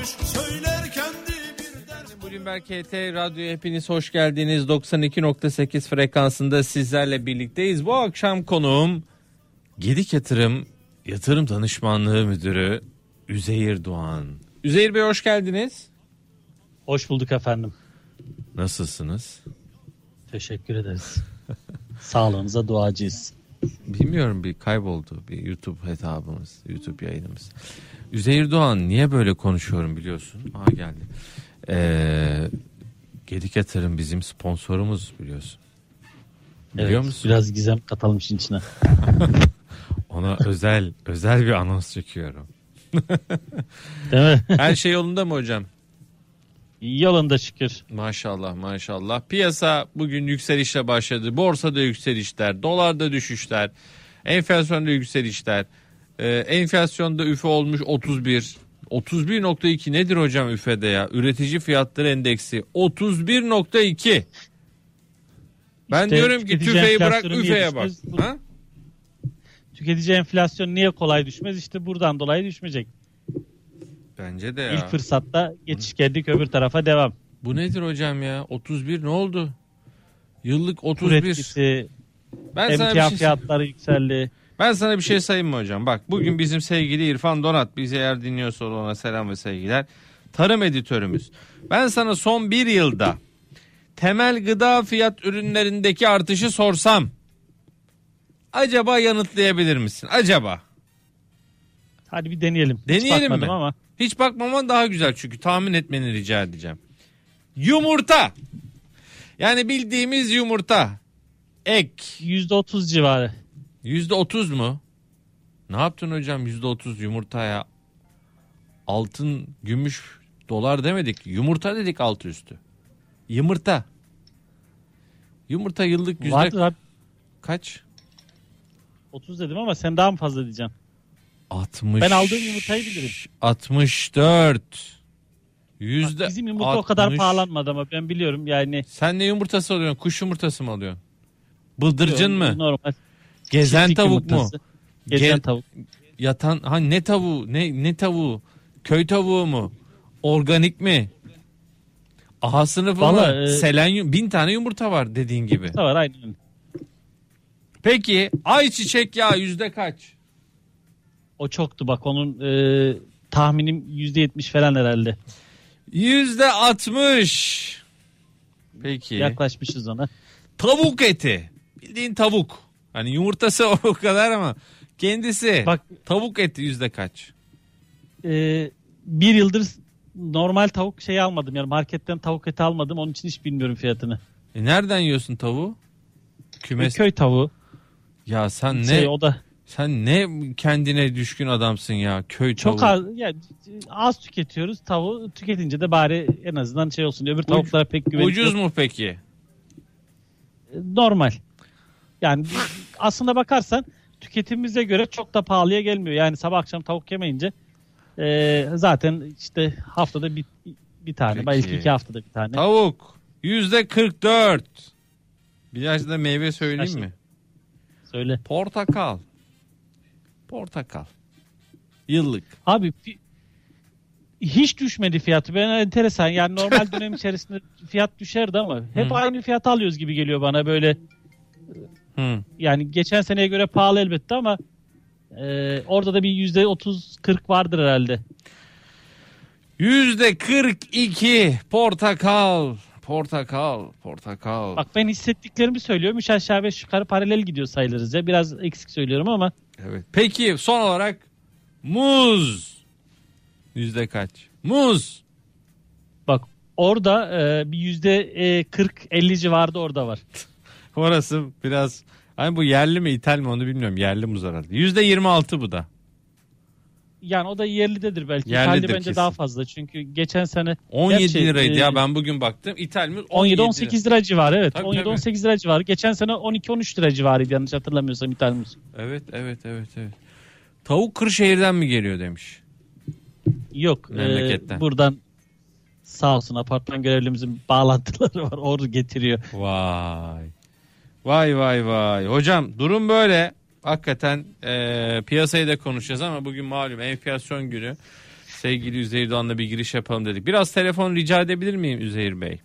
varmış söyler kendi Bloomberg KT Radyo hepiniz hoş geldiniz. 92.8 frekansında sizlerle birlikteyiz. Bu akşam konuğum Gedik Yatırım Yatırım Danışmanlığı Müdürü Üzeyir Doğan. Üzeyir Bey hoş geldiniz. Hoş bulduk efendim. Nasılsınız? Teşekkür ederiz. Sağlığınıza duacıyız. Bilmiyorum bir kayboldu bir YouTube hesabımız, YouTube yayınımız. Üzeyir Doğan niye böyle konuşuyorum biliyorsun? Aa geldi. Ee, Gedik Yatırım bizim sponsorumuz biliyorsun. Biliyor Evet, musun? Biraz gizem katalım işin içine. Ona özel özel bir anons çekiyorum. Değil mi? Her şey yolunda mı hocam? Yolunda şükür. Maşallah maşallah. Piyasa bugün yükselişle başladı. Borsada yükselişler, dolarda düşüşler, enflasyonda yükselişler. Ee, enflasyonda üfe olmuş 31. 31.2 nedir hocam üfede ya? Üretici fiyatları endeksi 31.2. Ben İşte diyorum ki tüfeği bırak üfeye bak. Bu- Ha? Tüketici enflasyon niye kolay düşmez? İşte buradan dolayı düşmeyecek. Bence de ya. İlk fırsatta geçiş geldik öbür tarafa devam. Bu nedir hocam ya? 31 ne oldu? Yıllık Kur 31. etkisi, Ben bir emtia şey, fiyatları yükseldi. Ben sana bir şey sayayım mı hocam? Bak bugün bizim sevgili İrfan Donat bizi eğer dinliyorsa ona selam ve sevgiler. Tarım editörümüz. Ben sana son bir yılda temel gıda fiyat ürünlerindeki artışı sorsam acaba yanıtlayabilir misin? Acaba. Hadi bir deneyelim. Hiç Deneyelim bakmadım mi? Ama Hiç bakmaman daha güzel çünkü tahmin etmeni rica edeceğim. Yumurta. Yani bildiğimiz yumurta. Ek. %30 civarı. Yüzde otuz mu? Ne yaptın hocam yüzde otuz yumurtaya? Altın, gümüş, dolar demedik. Yumurta dedik altı üstü. Yumurta. Yumurta yıllık yüzde Vardır abi. kaç? 30 dedim ama sen daha mı fazla diyeceksin? 60. Ben aldığım yumurtayı bilirim. 64. Bak, Yüzde bizim yumurta o kadar 60. pahalanmadı ama ben biliyorum yani. Sen ne yumurtası alıyorsun? Kuş yumurtası mı alıyorsun? Bıldırcın mı? Normal. Gezen Çiftlik tavuk mu? Gezen Gel- tavuk. Yatan ha ne tavuğu? Ne ne tavuğu? Köy tavuğu mu? Organik mi? Aha sınıfı Vallahi, mı? e- Selenyum bin tane yumurta var dediğin gibi. Da var aynen. Peki ayçiçek yağı yüzde kaç? O çoktu bak onun e, tahminim %70 falan herhalde. Yüzde altmış. Peki. Yaklaşmışız ona. Tavuk eti. Bildiğin tavuk. Hani yumurtası o kadar ama kendisi Bak tavuk eti yüzde kaç? e, bir yıldır normal tavuk şey almadım yani marketten tavuk eti almadım onun için hiç bilmiyorum fiyatını. E nereden yiyorsun tavuğu? Kümes. Köy tavuğu. Ya sen ne Şey, o da sen ne kendine düşkün adamsın ya köy tavuğu. çok az yani az tüketiyoruz tavuğu tüketince de bari en azından şey olsun. Öbür tavuklara pek güvenim Ucuz mu peki? normal. Yani aslında bakarsan tüketimimize göre çok da pahalıya gelmiyor. Yani sabah akşam tavuk yemeyince e, zaten işte haftada bir, bir tane Peki. belki iki haftada bir tane. Tavuk yüzde 44. Biraz da meyve söyleyeyim Kaç- mi? Söyle. Portakal. Portakal. Yıllık. Abi hiç düşmedi fiyatı. Ben enteresan. Yani normal dönem içerisinde fiyat düşerdi ama hep Hı. aynı fiyatı alıyoruz gibi geliyor bana böyle. Yani geçen seneye göre pahalı elbette ama e, orada da bir yüzde otuz kırk vardır herhalde. Yüzde 42 portakal. Portakal. Portakal. Bak ben hissettiklerimi söylüyorum. Üç aşağı beş yukarı paralel gidiyor sayılırız ya. Biraz eksik söylüyorum ama Evet. Peki son olarak muz. Yüzde kaç? Muz. bak orada e, bir yüzde e, 40-50 civarında orada var. Orası biraz hani bu yerli mi ithal mi onu bilmiyorum. Yerli muz herhalde. Yüzde 26 bu da. Yani o da yerlidedir belki. Yerlidir İthalde bence kesin. daha fazla. Çünkü geçen sene 17 Gerçi, liraydı e, ya ben bugün baktım. İthal muz 17 17-18 lira civarı evet. Tabii, tabii. 17-18 lira civarı. Geçen sene 12-13 lira civarıydı yanlış hatırlamıyorsam ithal muz. Evet evet evet evet. Tavuk Kırşehir'den mi geliyor demiş. Yok. e, Memleketten. buradan sağ olsun apartman görevlimizin bağlantıları var. Ordu getiriyor. Vay. Vay vay vay. Hocam durum böyle. Hakikaten e, piyasayı da konuşacağız ama bugün malum enflasyon günü. sevgili Üzeyir Doğan'la bir giriş yapalım dedik. Biraz telefon rica edebilir miyim Üzeyir Bey?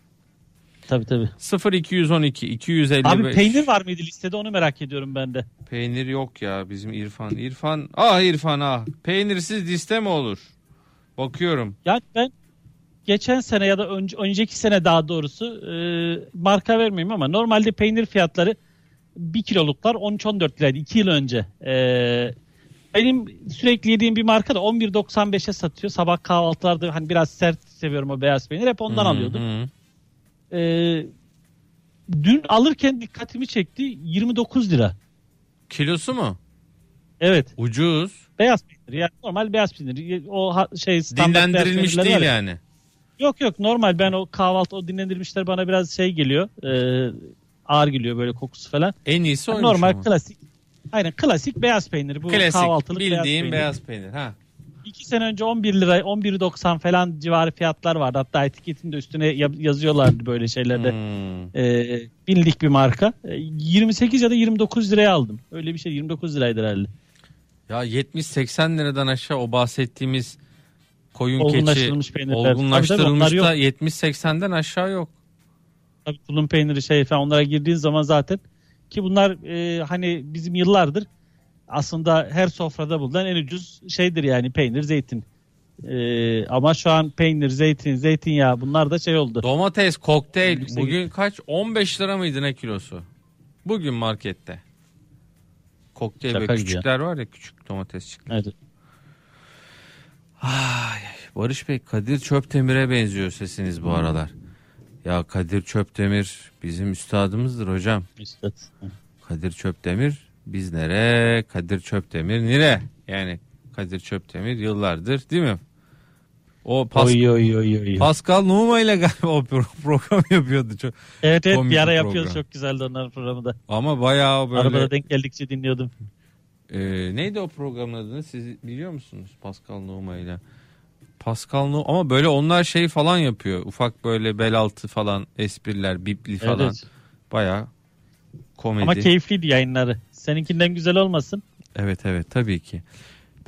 Tabii tabii. 0212 255. Abi peynir var mıydı listede onu merak ediyorum ben de. Peynir yok ya bizim İrfan. İrfan ah İrfan ah. Peynirsiz liste mi olur? Bakıyorum. Yani ben geçen sene ya da önce, önceki sene daha doğrusu e, marka vermeyeyim ama normalde peynir fiyatları 1 kiloluklar 13-14 liraydı 2 yıl önce. E, benim sürekli yediğim bir marka da 11.95'e satıyor. Sabah kahvaltılarda hani biraz sert seviyorum o beyaz peynir. Hep ondan Hı, alıyordum. hı. E, dün alırken dikkatimi çekti 29 lira. Kilosu mu? Evet. Ucuz. Beyaz peynir. Yani normal beyaz peynir. O şey standart Dinlendirilmiş değil yani. Yok yok normal ben o kahvaltı o dinlendirmişler bana biraz şey geliyor. e, ağır geliyor böyle kokusu falan. En iyisi oymuş normal ama. klasik. Aynen klasik beyaz peynir. Bu Klasik kahvaltılık bildiğim beyaz beyaz peynir. peynir. Ha. İki sene önce 11 lira 11.90 falan civarı fiyatlar vardı. Hatta etiketinde üstüne ya- yazıyorlardı böyle şeylerde. Hmm. E, binlik bir marka. E, 28 ya da 29 liraya aldım. Öyle bir şey 29 liraydı herhalde. Ya 70-80 liradan aşağı o bahsettiğimiz koyun keçi Olgunlaştırılmış peynirler. Tabii olgunlaştırılmış tabii, onlar da 70-80'den aşağı yok. Tabii tulum peyniri şey falan onlara girdiğin zaman zaten ki bunlar e, hani bizim yıllardır aslında her sofrada bulunan en ucuz şeydir yani peynir zeytin. E, ama şu an peynir, zeytin, zeytinyağı bunlar da şey oldu. Domates, kokteyl Yüksek. bugün kaç? 15 lira mıydı ne kilosu? Bugün markette. Kokteyl Şaka ve küçükler var ya küçük domatesçikler. Evet. Ay, Barış Bey Kadir Çöptemir'e benziyor sesiniz bu aralar. Ya Kadir Çöptemir bizim üstadımızdır hocam. Üstad. Kadir Çöptemir biz nere? Kadir Çöptemir nere? Yani Kadir Çöptemir yıllardır değil mi? O Pas- Oy oy oy oy. Pascal Numa ile galiba o pro- program yapıyordu. Çok. Evet evet bir ara yapıyoruz çok güzeldi onların programı da. Ama bayağı böyle. Arabada denk geldikçe dinliyordum. Ee, neydi o programın adını siz biliyor musunuz? Pascal Numa ile. Pascal Numa ama böyle onlar şey falan yapıyor. Ufak böyle bel altı falan espriler, bipli falan. Evet. Bayağı komedi. Ama keyifliydi yayınları. Seninkinden güzel olmasın. Evet evet tabii ki.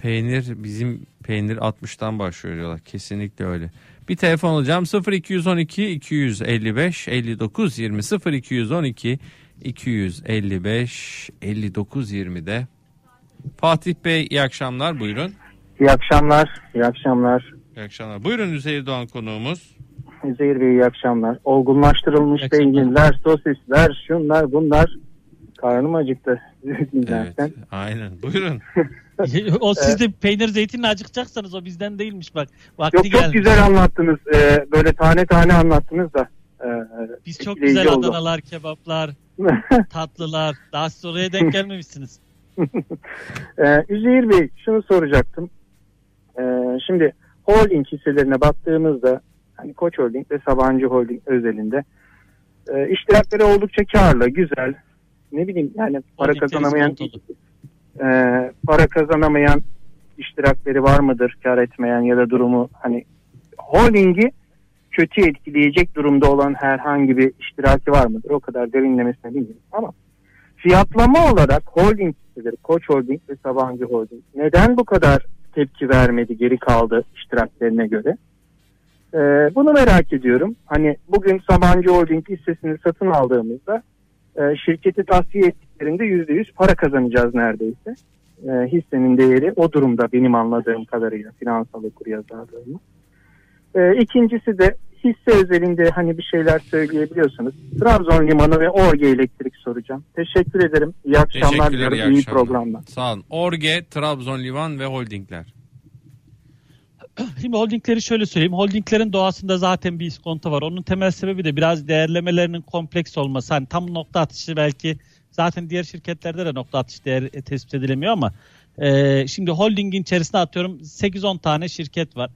Peynir bizim peynir 60'tan başlıyor diyorlar. Kesinlikle öyle. Bir telefon alacağım 0212 255 59 20 0212 255 59 20'de. Fatih Bey iyi akşamlar buyurun. İyi akşamlar, iyi akşamlar. İyi akşamlar. Buyurun Üzeyir Doğan konuğumuz. Üzeyir Bey iyi akşamlar. Olgunlaştırılmış peynirler, sosisler, şunlar bunlar. Karnım acıktı Evet. Aynen. Buyurun. o siz de peynir zeytinle acıkacaksanız o bizden değilmiş bak. Vakti Yok çok geldi. güzel anlattınız. Ee, böyle tane tane anlattınız da. Ee, Biz çok güzel oldu. Adanalar, kebaplar, tatlılar. Daha siz oraya denk gelmemişsiniz. Ee, Üzeyir Bey şunu soracaktım. Ee, şimdi holding hisselerine baktığımızda hani Koç Holding ve Sabancı Holding özelinde e, iştirakleri oldukça karlı, güzel. Ne bileyim yani para Holdingler kazanamayan e, para kazanamayan iştirakleri var mıdır kar etmeyen ya da durumu hani holdingi kötü etkileyecek durumda olan herhangi bir iştiraki var mıdır? O kadar derinlemesine bilmiyorum ama fiyatlama olarak holding hisseleri, Koç Holding ve Sabancı Holding neden bu kadar tepki vermedi, geri kaldı iştiraklerine göre? Ee, bunu merak ediyorum. Hani bugün Sabancı Holding hissesini satın aldığımızda e, şirketi tasfiye ettiklerinde %100 para kazanacağız neredeyse. E, hissenin değeri o durumda benim anladığım kadarıyla finansal okuryazarlığımı. E, ikincisi de hisse özelinde hani bir şeyler söyleyebiliyorsanız Trabzon Limanı ve Orge Elektrik soracağım. Teşekkür ederim. İyi akşamlar diliyorum. iyi İyi akşamlar. programlar. Sağ olun. Orge, Trabzon Livan ve Holdingler. Şimdi holdingleri şöyle söyleyeyim. Holdinglerin doğasında zaten bir iskonto var. Onun temel sebebi de biraz değerlemelerinin kompleks olması. Hani tam nokta atışı belki zaten diğer şirketlerde de nokta atış değer e, tespit edilemiyor ama e, şimdi holdingin içerisine atıyorum 8-10 tane şirket var.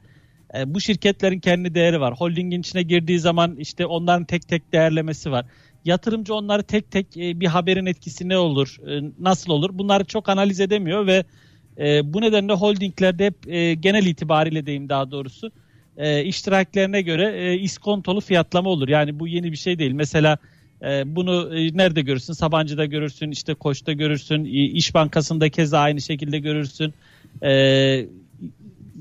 E, bu şirketlerin kendi değeri var. Holdingin içine girdiği zaman işte onların tek tek değerlemesi var. Yatırımcı onları tek tek e, bir haberin etkisi ne olur, e, nasıl olur bunları çok analiz edemiyor ve bu nedenle holdinglerde hep e, genel itibariyle diyeyim daha doğrusu e, iştiraklerine göre iskontolu fiyatlama olur. Yani bu yeni bir şey değil. Mesela bunu nerede görürsün? Sabancı'da görürsün, işte Koç'ta görürsün, İş Bankası'nda keza aynı şekilde görürsün.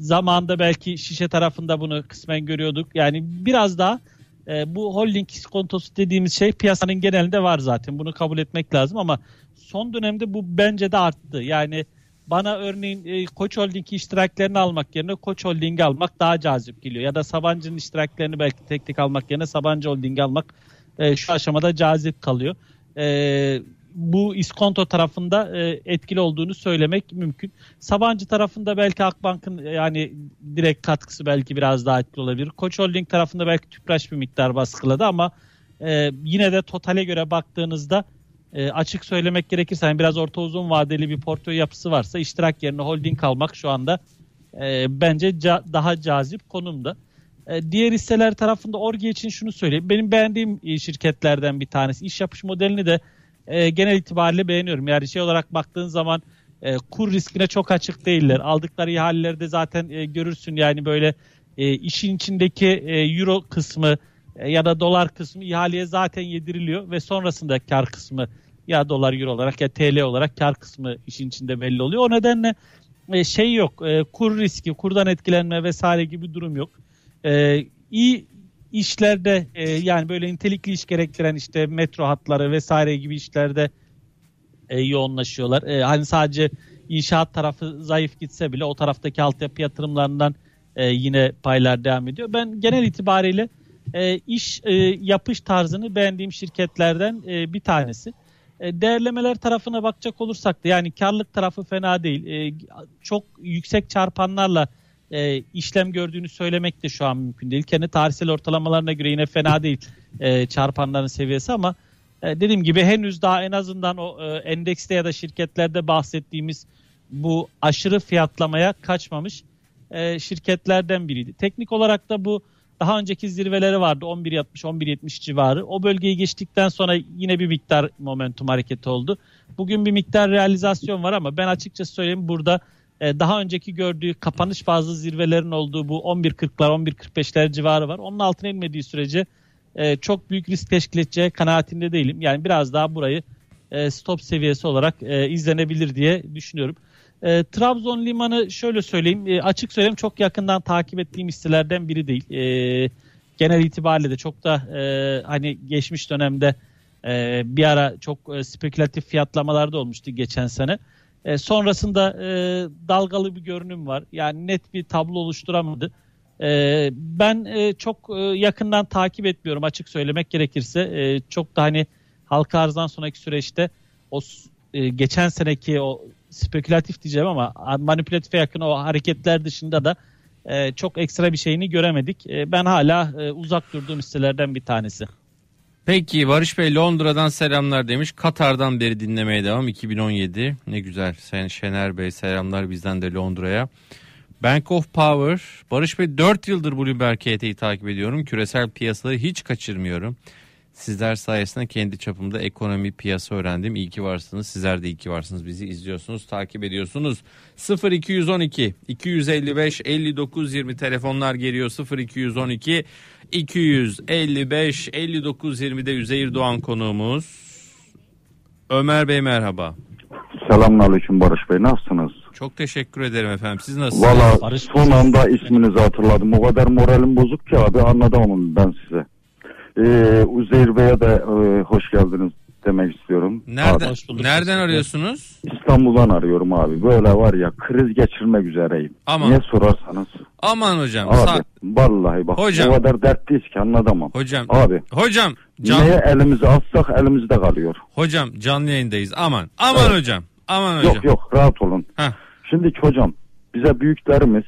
Zamanda belki şişe tarafında bunu kısmen görüyorduk. Yani biraz daha e, bu holding iskontosu dediğimiz şey piyasanın genelinde var zaten. Bunu kabul etmek lazım ama son dönemde bu bence de arttı. Yani bana örneğin e, Koç Holding iştiraklerini almak yerine Koç Holding'i almak daha cazip geliyor. Ya da Sabancı'nın iştiraklerini belki tek tek almak yerine Sabancı Holding'i almak e, şu aşamada cazip kalıyor. E, bu iskonto tarafında e, etkili olduğunu söylemek mümkün. Sabancı tarafında belki Akbank'ın e, yani direkt katkısı belki biraz daha etkili olabilir. Koç Holding tarafında belki Tüpraş bir miktar baskıladı ama e, yine de totale göre baktığınızda e, açık söylemek gerekirse yani biraz orta uzun vadeli bir portföy yapısı varsa iştirak yerine holding almak şu anda e, bence ca- daha cazip konumda. E, diğer hisseler tarafında Orgi için şunu söyleyeyim. Benim beğendiğim e, şirketlerden bir tanesi. İş yapış modelini de e, genel itibariyle beğeniyorum. Yani şey olarak baktığın zaman e, kur riskine çok açık değiller. Aldıkları ihaleleri de zaten e, görürsün yani böyle e, işin içindeki e, euro kısmı e, ya da dolar kısmı ihaleye zaten yediriliyor ve sonrasında kar kısmı ya dolar euro olarak ya TL olarak kar kısmı işin içinde belli oluyor. O nedenle e, şey yok. E, kur riski, kurdan etkilenme vesaire gibi durum yok. E, iyi işlerde e, yani böyle nitelikli iş gerektiren işte metro hatları vesaire gibi işlerde e, yoğunlaşıyorlar. E, hani sadece inşaat tarafı zayıf gitse bile o taraftaki altyapı yatırımlarından e, yine paylar devam ediyor. Ben genel itibariyle e, iş e, yapış tarzını beğendiğim şirketlerden e, bir tanesi. E, değerlemeler tarafına bakacak olursak da yani karlılık tarafı fena değil. E, çok yüksek çarpanlarla e, işlem gördüğünü söylemek de şu an mümkün değil. Kendi tarihsel ortalamalarına göre yine fena değil e, çarpanların seviyesi ama e, dediğim gibi henüz daha en azından o e, endekste ya da şirketlerde bahsettiğimiz bu aşırı fiyatlamaya kaçmamış e, şirketlerden biriydi. Teknik olarak da bu daha önceki zirveleri vardı 11.60-11.70 civarı. O bölgeyi geçtikten sonra yine bir miktar momentum hareketi oldu. Bugün bir miktar realizasyon var ama ben açıkçası söyleyeyim burada daha önceki gördüğü kapanış bazı zirvelerin olduğu bu 11.40'lar 11.45'ler civarı var. Onun altına inmediği sürece e, çok büyük risk teşkil edeceği kanaatinde değilim. Yani biraz daha burayı e, stop seviyesi olarak e, izlenebilir diye düşünüyorum. E, Trabzon limanı şöyle söyleyeyim e, açık söyleyeyim çok yakından takip ettiğim hisselerden biri değil. E, genel itibariyle de çok da e, hani geçmiş dönemde e, bir ara çok e, spekülatif fiyatlamalar da olmuştu geçen sene. E, sonrasında e, dalgalı bir görünüm var. Yani net bir tablo oluşturamadı. E, ben e, çok e, yakından takip etmiyorum açık söylemek gerekirse. E, çok da hani halka arzdan sonraki süreçte o e, geçen seneki o spekülatif diyeceğim ama manipülatife yakın o hareketler dışında da e, çok ekstra bir şeyini göremedik. E, ben hala e, uzak durduğum hisselerden bir tanesi. Peki Barış Bey Londra'dan selamlar demiş. Katar'dan beri dinlemeye devam 2017. Ne güzel. Sen Şener Bey selamlar bizden de Londra'ya. Bank of Power. Barış Bey 4 yıldır Bloomberg KT'yi takip ediyorum. Küresel piyasaları hiç kaçırmıyorum. Sizler sayesinde kendi çapımda ekonomi piyasa öğrendim. İyi ki varsınız. Sizler de iyi ki varsınız. Bizi izliyorsunuz, takip ediyorsunuz. 0212 255 59 20 telefonlar geliyor. 0212 255 59 20'de Üzeyir Doğan konuğumuz. Ömer Bey merhaba. Selamünaleyküm Barış Bey. Nasılsınız? Çok teşekkür ederim efendim. Siz nasılsınız? Valla Barış son anda isminizi hatırladım. O kadar moralim bozuk ki abi anlatamam ben size. Ee, Uzeyir Bey'e de e, hoş geldiniz demek istiyorum. Nereden, bulduk. nereden arıyorsunuz? Abi, İstanbul'dan arıyorum abi. Böyle var ya kriz geçirmek üzereyim. Aman. Niye sorarsanız. Aman hocam. Abi vallahi bak Hocam. o kadar dertliyiz ki anlatamam. hocam. Abi Hocam. Can, neye elimizi atsak elimizde kalıyor. hocam canlı yayındayız. Aman. Aman Evet. hocam. Aman hocam. Yok yok rahat olun. Heh. Şimdi hocam bize büyüklerimiz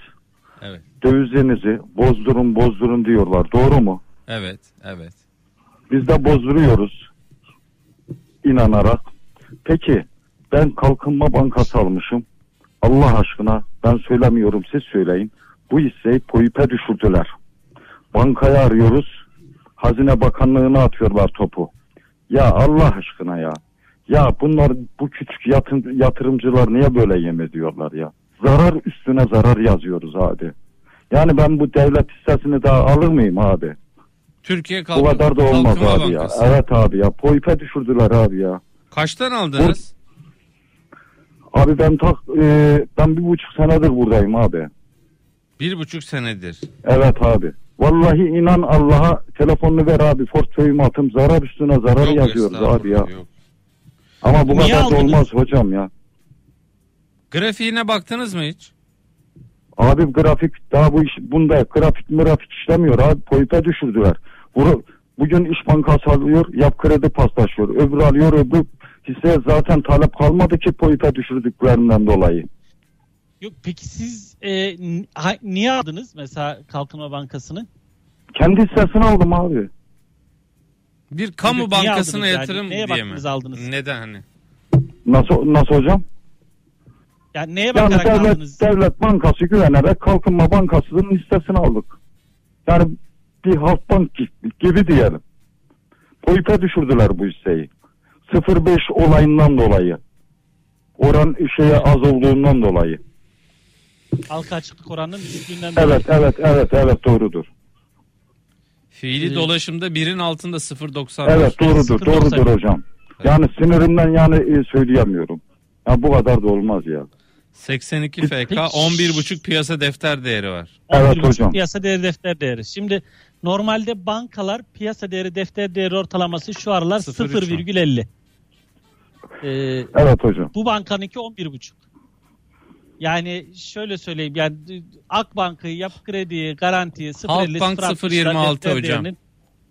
Evet. dövizinizi bozdurun bozdurun diyorlar. Doğru mu? Evet. Evet. Biz de bozduruyoruz inanarak. Peki ben Kalkınma Bankası almışım. Allah aşkına ben söylemiyorum siz söyleyin. Bu hisseyi POİP'e düşürdüler. Bankaya arıyoruz. Hazine Bakanlığı'na atıyorlar topu. Ya Allah aşkına ya. Ya bunlar bu küçük yatın, yatırımcılar niye böyle yem ediyorlar ya? Zarar üstüne zarar yazıyoruz abi. Yani ben bu devlet hissesini daha alır mıyım abi? Türkiye Bu Kalkın, kadar da olmaz Kalkınma abi ya. Bankası. Evet abi ya. Poipe düşürdüler abi ya. Kaçtan aldınız? Abi ben tak e, ben bir buçuk senedir buradayım abi. Bir buçuk senedir. Evet abi. Vallahi inan Allah'a telefonunu ver abi portföyümü atım zarar üstüne zarar Yok, yazıyoruz abi ya. yok. Ama bu Niye kadar da aldınız? olmaz hocam ya. Grafiğine baktınız mı hiç? Abi grafik daha bu iş bunda grafik grafik işlemiyor abi boyuta düşürdüler. Bunu, bugün İş Bankası alıyor yap kredi paslaşıyor. Öbürü alıyor öbür hisse zaten talep kalmadı ki boyuta düşürdüklerinden dolayı. Yok peki siz e, ha- niye aldınız mesela Kalkınma Bankası'nı? Kendi hissesini aldım abi. Bir kamu Niye bankasına aldınız yani? yatırım Neye diye mi? aldınız? Neden hani? Nasıl nasıl hocam? Yani neye Yani bakarak devlet, aldınız? devlet bankası güvenerek Kalkınma Bankası'nın hissesini aldık. Yani bir Halkbank gibi diyelim. Boyuta düşürdüler bu hisseyi. 0.5 olayından dolayı. Oran şeye az olduğundan dolayı. Halka açıklık oranının düşüklüğünden dolayı. Evet evet evet evet doğrudur. Fiili Ee, dolaşımda birin altında 0.95. Evet doğrudur 0.90. doğrudur hocam. Yani sinirimden yani e, söyleyemiyorum. Ya bu kadar da olmaz ya. 82 FK Peki. 11.5 piyasa defter değeri var. Evet 11,5 hocam. Piyasa değeri defter değeri. Şimdi normalde bankalar piyasa değeri defter değeri ortalaması şu aralar 0,3 var. 0,50. Ee, Evet hocam. bu bankanınki 11,5. Yani şöyle söyleyeyim yani Akbank'ı, Yapı Kredi'yi, Garanti'yi 0,50 Halkbank 0,26 defter hocam.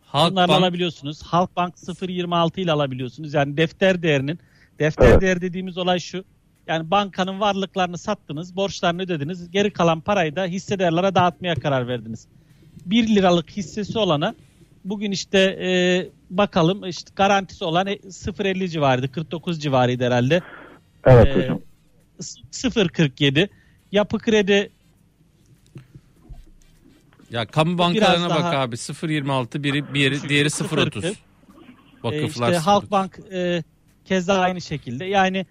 Halkbank alabiliyorsunuz. Halkbank 0.26 ile alabiliyorsunuz. Yani defter değerinin defter Evet. değeri dediğimiz olay şu. Yani bankanın varlıklarını sattınız, borçlarını ödediniz. Geri kalan parayı da hissedarlara dağıtmaya karar verdiniz. 1 liralık hissesi olana bugün işte e, bakalım işte garantisi olan e, 0.50 civarıydı. 49 civarıydı herhalde. Evet Ee, hocam. 0.47 yapı kredi ya kamu bankalarına bak daha- abi 0.26 biri bir Düşük, diğeri 0.40. 0.30. E, Vakıflar işte 0.30. Halkbank e, keza aynı şekilde. Yani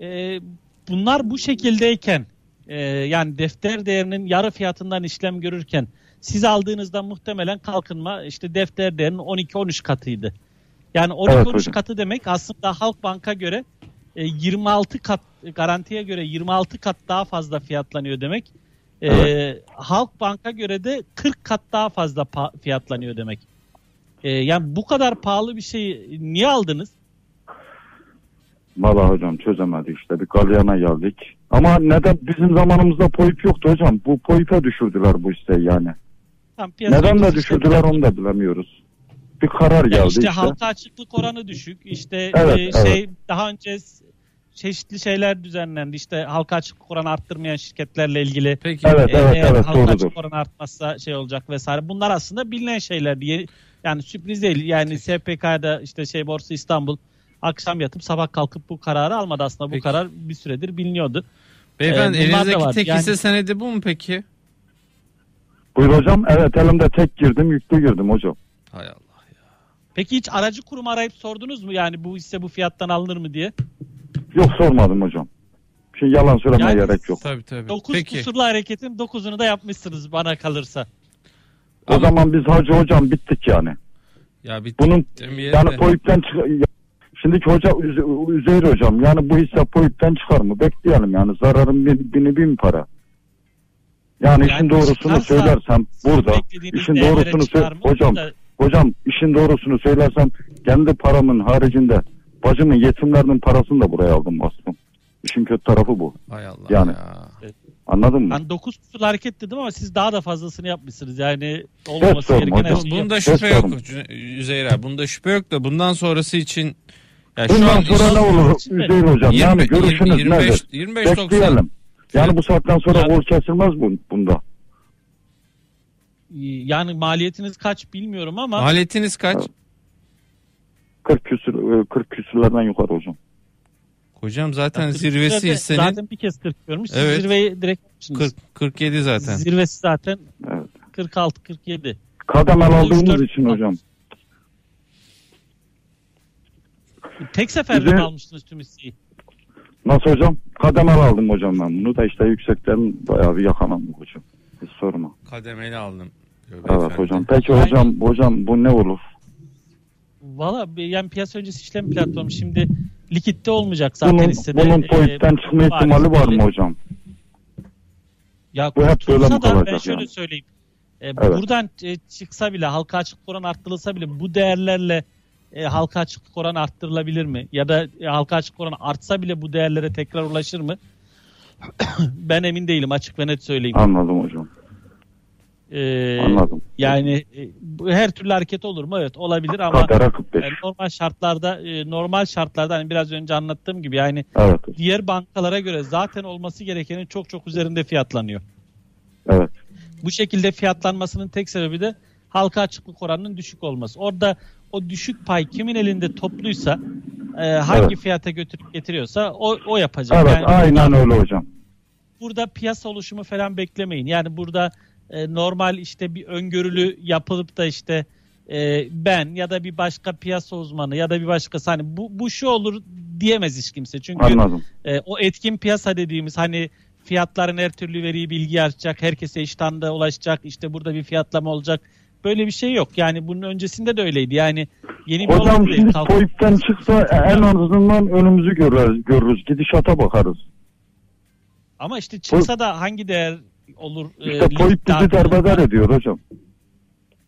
e, bunlar bu şekildeyken e, yani defter değerinin yarı fiyatından işlem görürken siz aldığınızda muhtemelen kalkınma işte defter değerinin 12-13 katıydı. Yani 12-13 Evet hocam. katı demek aslında Halkbank'a göre e, 26 kat garantiye göre 26 kat daha fazla fiyatlanıyor demek. E, Halkbank'a göre de 40 kat daha fazla fiyatlanıyor demek. E, yani bu kadar pahalı bir şeyi niye aldınız? Valla hocam çözemedik işte bir galyana geldik. Ama neden bizim zamanımızda poyut yoktu hocam. Bu poyuta düşürdüler bu hisseyi yani. Tam Neden de düşürdüler işte- onu da bilemiyoruz. Bir karar geldi işte, işte. halka açıklık oranı düşük. İşte Evet, e, evet. şey daha önce çeşitli şeyler düzenlendi. İşte halka açıklık oranı arttırmayan şirketlerle ilgili. Peki Evet, e, evet, eğer evet, halka doğrudur. açıklık oranı artmazsa şey olacak vesaire. Bunlar aslında bilinen şeyler diye. Yani sürpriz değil. Yani SPK'da işte şey Borsa İstanbul akşam yatıp sabah kalkıp bu kararı almadı aslında. Bu Peki. karar bir süredir biliniyordu. beyefendi Ee, elinizdeki tek Yani- hisse senedi bu mu peki? Buyur hocam. Evet elimde tek girdim yüklü girdim hocam. Hay Allah. Peki hiç aracı kurum arayıp sordunuz mu yani bu hisse bu fiyattan alınır mı diye? Yok sormadım hocam. Şimdi yalan söylemeye Yani- gerek yok. Tabii tabii. 9 Peki. kusurlu hareketin 9'unu da yapmışsınız bana kalırsa. O Ama- zaman biz hacı hocam bittik yani. Ya bir Bunun yani de. poyuttan çık Şimdiki hoca Üze- Üzeyir hocam yani bu hisse poyuttan çıkar mı? Bekleyelim yani zararın bin, bini bin para. Yani, Yani işin doğrusunu söylersem burada işin doğrusunu mı? hocam Da- hocam işin doğrusunu söylersem kendi paramın haricinde bacımın yetimlerinin parasını da buraya aldım bastım. İşin kötü tarafı bu. Hay Allah Yani. ya. Anladın mı? Ben 9 kusurlu hareket dedim ama siz daha da fazlasını yapmışsınız. Yani olmaması gereken her şeyi Bunda şüphe yok abi. Bunda şüphe yok da bundan sonrası için ya şu Bundan an sonra ne olur Üzeyir hocam? 20, yani görüşünüz 25, nedir? 25 90. Bekleyelim. Yani bu saatten sonra Yani- gol kesilmez bu, bunda. Yani maliyetiniz kaç bilmiyorum ama Maliyetiniz kaç? 40 küsür, e, 40 küsürlerden yukarı hocam. Hocam zaten Kırk zirvesi hissenin Zaten bir kez 40 görmüş. Siz Evet. zirveyi direkt yapmışsınız. 40 47 zaten. Zirvesi zaten Evet. 46-47. Kademel aldığımız için hocam. Tek seferde mi almıştınız tüm hisseyi? Nasıl hocam? Kademel aldım hocam ben bunu da işte yüksekten bayağı bir yakalandım hocam. Hiç sorma. Kademeli aldım. diyor Evet beyefendi. hocam. Peki Yani- hocam hocam bu ne olur? Valla yani piyasa öncesi işlem platformu şimdi likitte olmayacak zaten Bunun, hissede. bunun Ee, boyuttan çıkma ihtimali var mı hocam? Ya Bu hep böyle mi da ben kalacak şöyle yani? söyleyeyim. E, Evet. Buradan e, çıksa bile halka açıklık oranı arttırılsa bile bu değerlerle e, halka açıklık oranı arttırılabilir mi? Ya da e, halka açıklık oranı artsa bile bu değerlere tekrar ulaşır mı? ben emin değilim açık ve net söyleyeyim. Anladım hocam. E, Anladım. Yani e, her türlü hareket olur mu? Evet olabilir ama Kadere 45. e, normal şartlarda e, normal şartlarda hani biraz önce anlattığım gibi yani Evet. diğer bankalara göre zaten olması gerekenin çok çok üzerinde fiyatlanıyor. Evet. Bu şekilde fiyatlanmasının tek sebebi de halka açıklık oranının düşük olması. Orada o düşük pay kimin elinde topluysa e, hangi Evet. fiyata götürüp getiriyorsa o, o yapacak. Evet Yani aynen öyle hocam. burada piyasa oluşumu falan beklemeyin. Yani burada e, normal işte bir öngörülü yapılıp da işte e, ben ya da bir başka piyasa uzmanı ya da bir başkası hani bu, bu şu olur diyemez hiç kimse. Çünkü Anladım. e, o etkin piyasa dediğimiz hani fiyatların her türlü veriyi bilgi açacak, herkese eşit anda ulaşacak, işte burada bir fiyatlama olacak. Böyle bir şey yok. Yani bunun öncesinde de öyleydi. Yani yeni bir Hocam şimdi Kalk- TOİP'ten çıksa en azından önümüzü görürüz, görürüz. Gidişata bakarız. Ama işte çıksa da hangi değer olur? e, İşte TOİP bizi derbeder ediyor hocam.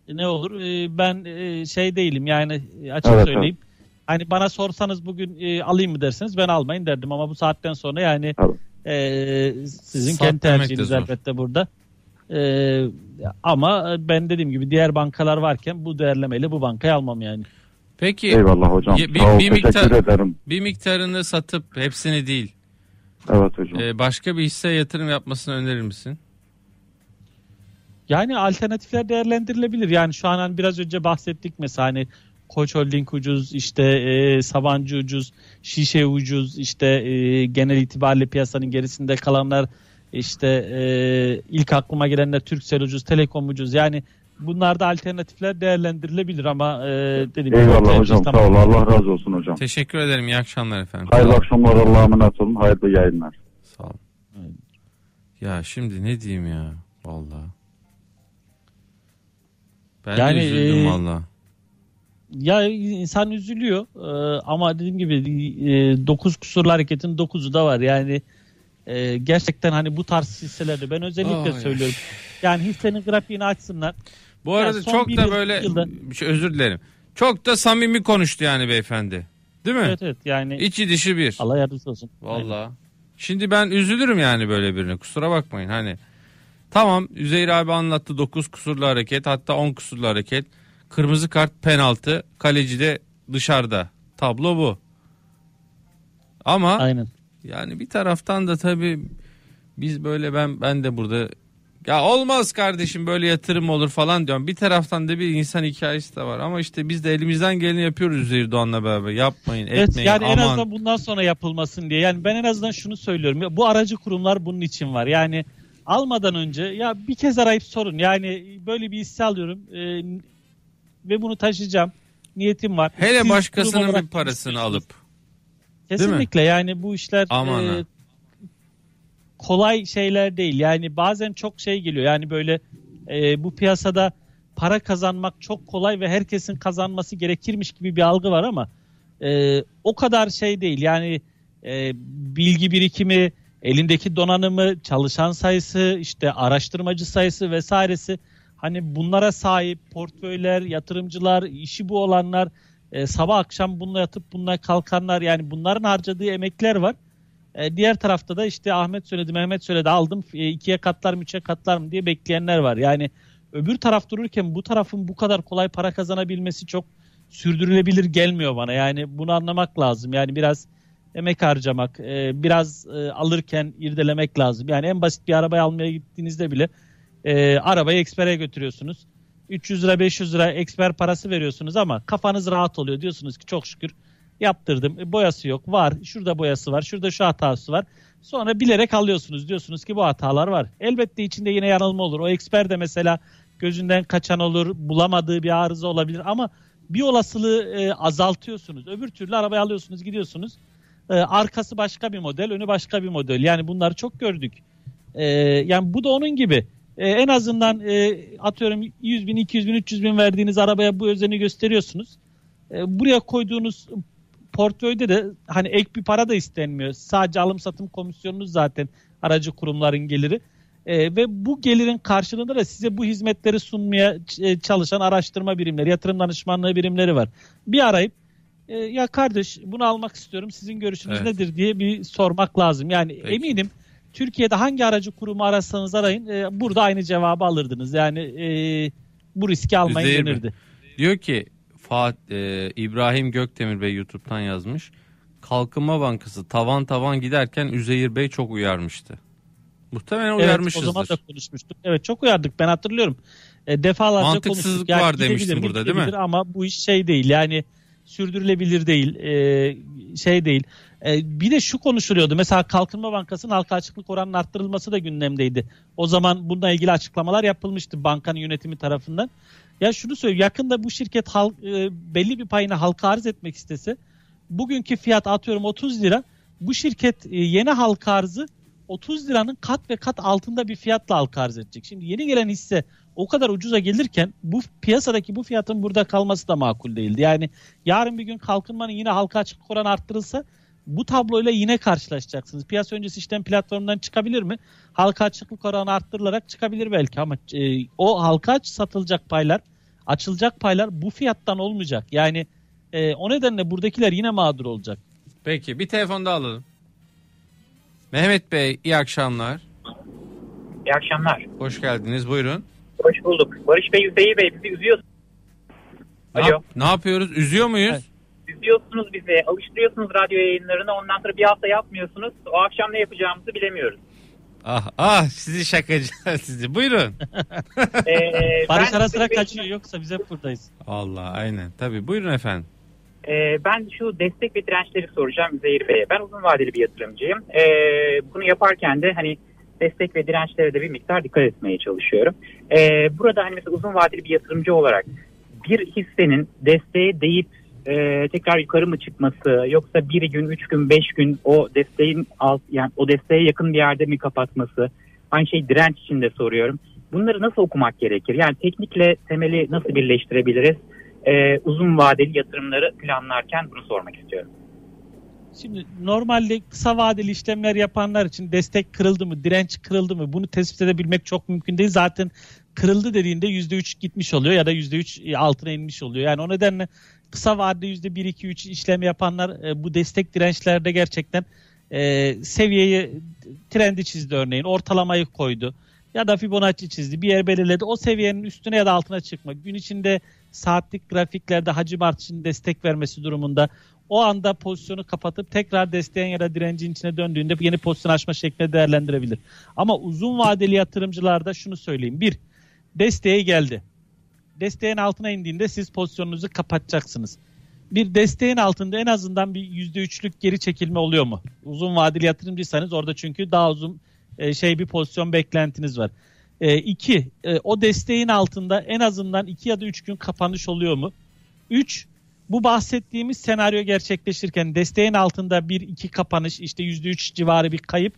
ne olur? E, ben e, şey değilim yani e, açık Evet, söyleyeyim. Hani bana sorsanız bugün e, alayım mı derseniz ben almayın derdim ama bu saatten sonra yani Evet. e, sizin Sat kendi tercihiniz elbette burada. E, ama ben dediğim gibi diğer bankalar varken bu değerlemeyle bu bankayı almam yani. Peki Eyvallah hocam. Bir- Sağ ol, bir teşekkür miktar- ederim. bir miktarını satıp hepsini değil Evet hocam. e, başka bir hisse yatırım yapmasını önerir misin? Yani alternatifler değerlendirilebilir. Yani şu an hani biraz önce bahsettik mesela hani Koç Holding ucuz, işte e, Sabancı ucuz, Şişe ucuz, işte e, genel itibariyle piyasanın gerisinde kalanlar işte e, ilk aklıma gelenler Turkcell ucuz, Telekom ucuz. Yani bunlarda alternatifler değerlendirilebilir ama e, dediğim gibi Eyvallah hocam. Sağ tamamen- ol. Allah razı olsun hocam. Teşekkür ederim. İyi akşamlar efendim. Hayırlı akşamlar. Allah'a emanet olun. Hayırlı yayınlar. Sağ olun. Ya şimdi ne diyeyim ya vallahi. Ben Yani, de üzüldüm e, valla. Ya insan üzülüyor Ee, ama dediğim gibi 9 kusurlu hareketin 9'u da var. Yani e, gerçekten hani bu tarz hisselerde ben özellikle Ay, söylüyorum. Yani hissenin grafiğini açsınlar. Bu arada Ya son çok da yıl- böyle yılda- bir şey, özür dilerim. Çok da samimi konuştu yani beyefendi. Değil mi? Evet evet yani İçi dışı bir. Allah yardımcısı olsun. Valla. Şimdi ben üzülürüm yani böyle birine. Kusura bakmayın hani. Tamam Üzeyir abi anlattı 9 kusurlu hareket hatta 10 kusurlu hareket. Kırmızı kart penaltı kaleci de dışarıda. Tablo bu. Ama Aynen. Yani bir taraftan da tabii biz böyle ben ben de burada ya olmaz kardeşim böyle yatırım olur falan diyorum. Bir taraftan da bir insan hikayesi de var ama işte biz de elimizden geleni yapıyoruz Üzeyir Doğan'la beraber. Yapmayın, Evet etmeyin. yani en aman. azından bundan sonra yapılmasın diye. Yani ben en azından şunu söylüyorum. Bu aracı kurumlar bunun için var. Yani almadan önce ya bir kez arayıp sorun. Yani böyle bir hisse alıyorum e, ve bunu taşıyacağım. Niyetim var. Hele Siz başkasının bir parasını alıp Kesinlikle yani bu işler Aman e, kolay şeyler değil. Yani bazen çok şey geliyor. Yani böyle e, bu piyasada para kazanmak çok kolay ve herkesin kazanması gerekirmiş gibi bir algı var ama e, o kadar şey değil. Yani e, bilgi birikimi, elindeki donanımı, çalışan sayısı, işte araştırmacı sayısı vesairesi hani bunlara sahip portföyler, yatırımcılar, işi bu olanlar e, sabah akşam bununla yatıp bununla kalkanlar yani bunların harcadığı emekler var. E, diğer tarafta da işte Ahmet söyledi, Mehmet söyledi aldım e, ikiye katlar mı üçe katlar mı diye bekleyenler var. Yani öbür taraf dururken bu tarafın bu kadar kolay para kazanabilmesi çok sürdürülebilir gelmiyor bana. Yani bunu anlamak lazım. Yani biraz emek harcamak, e, biraz e, alırken irdelemek lazım. Yani en basit bir arabayı almaya gittiğinizde bile e, arabayı ekspere götürüyorsunuz. 300 lira 500 lira eksper parası veriyorsunuz ama kafanız rahat oluyor. Diyorsunuz ki çok şükür yaptırdım. E, boyası yok. Var. Şurada boyası var. Şurada şu hatası var. Sonra bilerek alıyorsunuz. Diyorsunuz ki bu hatalar var. Elbette içinde yine yanılma olur. O eksper de mesela gözünden kaçan olur. Bulamadığı bir arıza olabilir ama bir olasılığı e, azaltıyorsunuz. Öbür türlü arabayı alıyorsunuz gidiyorsunuz. E, arkası başka bir model, önü başka bir model. Yani bunları çok gördük. E, yani bu da onun gibi. E, en azından e, atıyorum 100 bin, 200 bin, 300 bin verdiğiniz arabaya bu özeni gösteriyorsunuz. E, buraya koyduğunuz portföyde de hani ek bir para da istenmiyor. Sadece alım satım komisyonunuz zaten aracı kurumların geliri. E, ve bu gelirin karşılığında da size bu hizmetleri sunmaya e, çalışan araştırma birimleri, yatırım danışmanlığı birimleri var. Bir arayıp e, ya kardeş bunu almak istiyorum sizin görüşünüz Evet. nedir diye bir sormak lazım. Yani Peki. eminim Türkiye'de hangi aracı kurumu ararsanız arayın e, burada aynı cevabı alırdınız. Yani e, bu riski almayın denirdi. Diyor ki Fat, e, İbrahim Gökdemir Bey YouTube'dan yazmış. Kalkınma Bankası tavan tavan giderken Üzeyir Bey çok uyarmıştı. Muhtemelen Evet, o uyarmışızdır. zaman da konuşmuştuk. Evet çok uyardık ben hatırlıyorum. E, defalarca Mantıksızlık konuştuk. Yani var gidebilir, burada, değil mi? Ama bu iş şey değil yani sürdürülebilir değil e, şey değil. E, bir de şu konuşuluyordu mesela Kalkınma Bankası'nın halka açıklık oranının arttırılması da gündemdeydi. O zaman bununla ilgili açıklamalar yapılmıştı bankanın yönetimi tarafından. Ya şunu söyleyeyim yakında bu şirket halk, e, belli bir payını halka arz etmek istese bugünkü fiyat atıyorum 30 lira bu şirket e, yeni halka arzı 30 liranın kat ve kat altında bir fiyatla halka arz edecek. Şimdi yeni gelen hisse o kadar ucuza gelirken bu piyasadaki bu fiyatın burada kalması da makul değildi. Yani yarın bir gün kalkınmanın yine halka açık oranı arttırılsa bu tabloyla yine karşılaşacaksınız. Piyasa öncesi işlem platformundan çıkabilir mi? Halka açıklık oranı arttırılarak çıkabilir belki ama e, o halka aç satılacak paylar, açılacak paylar bu fiyattan olmayacak. Yani e, o nedenle buradakiler yine mağdur olacak. Peki bir telefon daha alalım. Mehmet Bey iyi akşamlar. İyi akşamlar. Hoş geldiniz buyurun. Hoş bulduk. Barış Bey, Üzeyir Bey bizi üzüyorsunuz. Ne, Alo. yap- ne yapıyoruz? Üzüyor muyuz? Evet. Üzüyorsunuz bizi. Alıştırıyorsunuz radyo yayınlarına. Ondan sonra bir hafta yapmıyorsunuz. O akşam ne yapacağımızı bilemiyoruz. Ah ah sizi şakacılar sizi. Buyurun. Ee, Barış ben- ara sıra ben- kaçıyor yoksa biz hep buradayız. Allah aynen. Tabii buyurun efendim. Ee, ben şu destek ve dirençleri soracağım Üzeyir Bey'e. Ben uzun vadeli bir yatırımcıyım. Ee, bunu yaparken de hani destek ve dirençlere de bir miktar dikkat etmeye çalışıyorum. Ee, burada hani mesela uzun vadeli bir yatırımcı olarak bir hissenin desteğe değip e, tekrar yukarı mı çıkması yoksa bir gün, üç gün, beş gün o desteğin alt yani o desteğe yakın bir yerde mi kapatması? Aynı şey direnç için de soruyorum. Bunları nasıl okumak gerekir? Yani teknikle temeli nasıl birleştirebiliriz? Ee, uzun vadeli yatırımları planlarken bunu sormak istiyorum. Şimdi normalde kısa vadeli işlemler yapanlar için destek kırıldı mı, direnç kırıldı mı bunu tespit edebilmek çok mümkün değil. Zaten kırıldı dediğinde %3 gitmiş oluyor ya da %3 altına inmiş oluyor. Yani o nedenle kısa vadede %1, 2, 3 işlem yapanlar e, bu destek dirençlerde gerçekten e, seviyeyi trendi çizdi örneğin ortalamayı koydu ya da Fibonacci çizdi bir yer belirledi o seviyenin üstüne ya da altına çıkma gün içinde saatlik grafiklerde hacim artışının destek vermesi durumunda o anda pozisyonu kapatıp tekrar desteğin ya da direncin içine döndüğünde yeni pozisyon açma şeklinde değerlendirebilir. Ama uzun vadeli yatırımcılarda şunu söyleyeyim. Bir, desteğe geldi. Desteğin altına indiğinde siz pozisyonunuzu kapatacaksınız. Bir desteğin altında en azından bir %3'lük geri çekilme oluyor mu? Uzun vadeli yatırımcıysanız orada çünkü daha uzun e, şey bir pozisyon beklentiniz var. E, iki, e, o desteğin altında en azından iki ya da üç gün kapanış oluyor mu? Üç, bu bahsettiğimiz senaryo gerçekleşirken desteğin altında bir iki kapanış işte yüzde üç civarı bir kayıp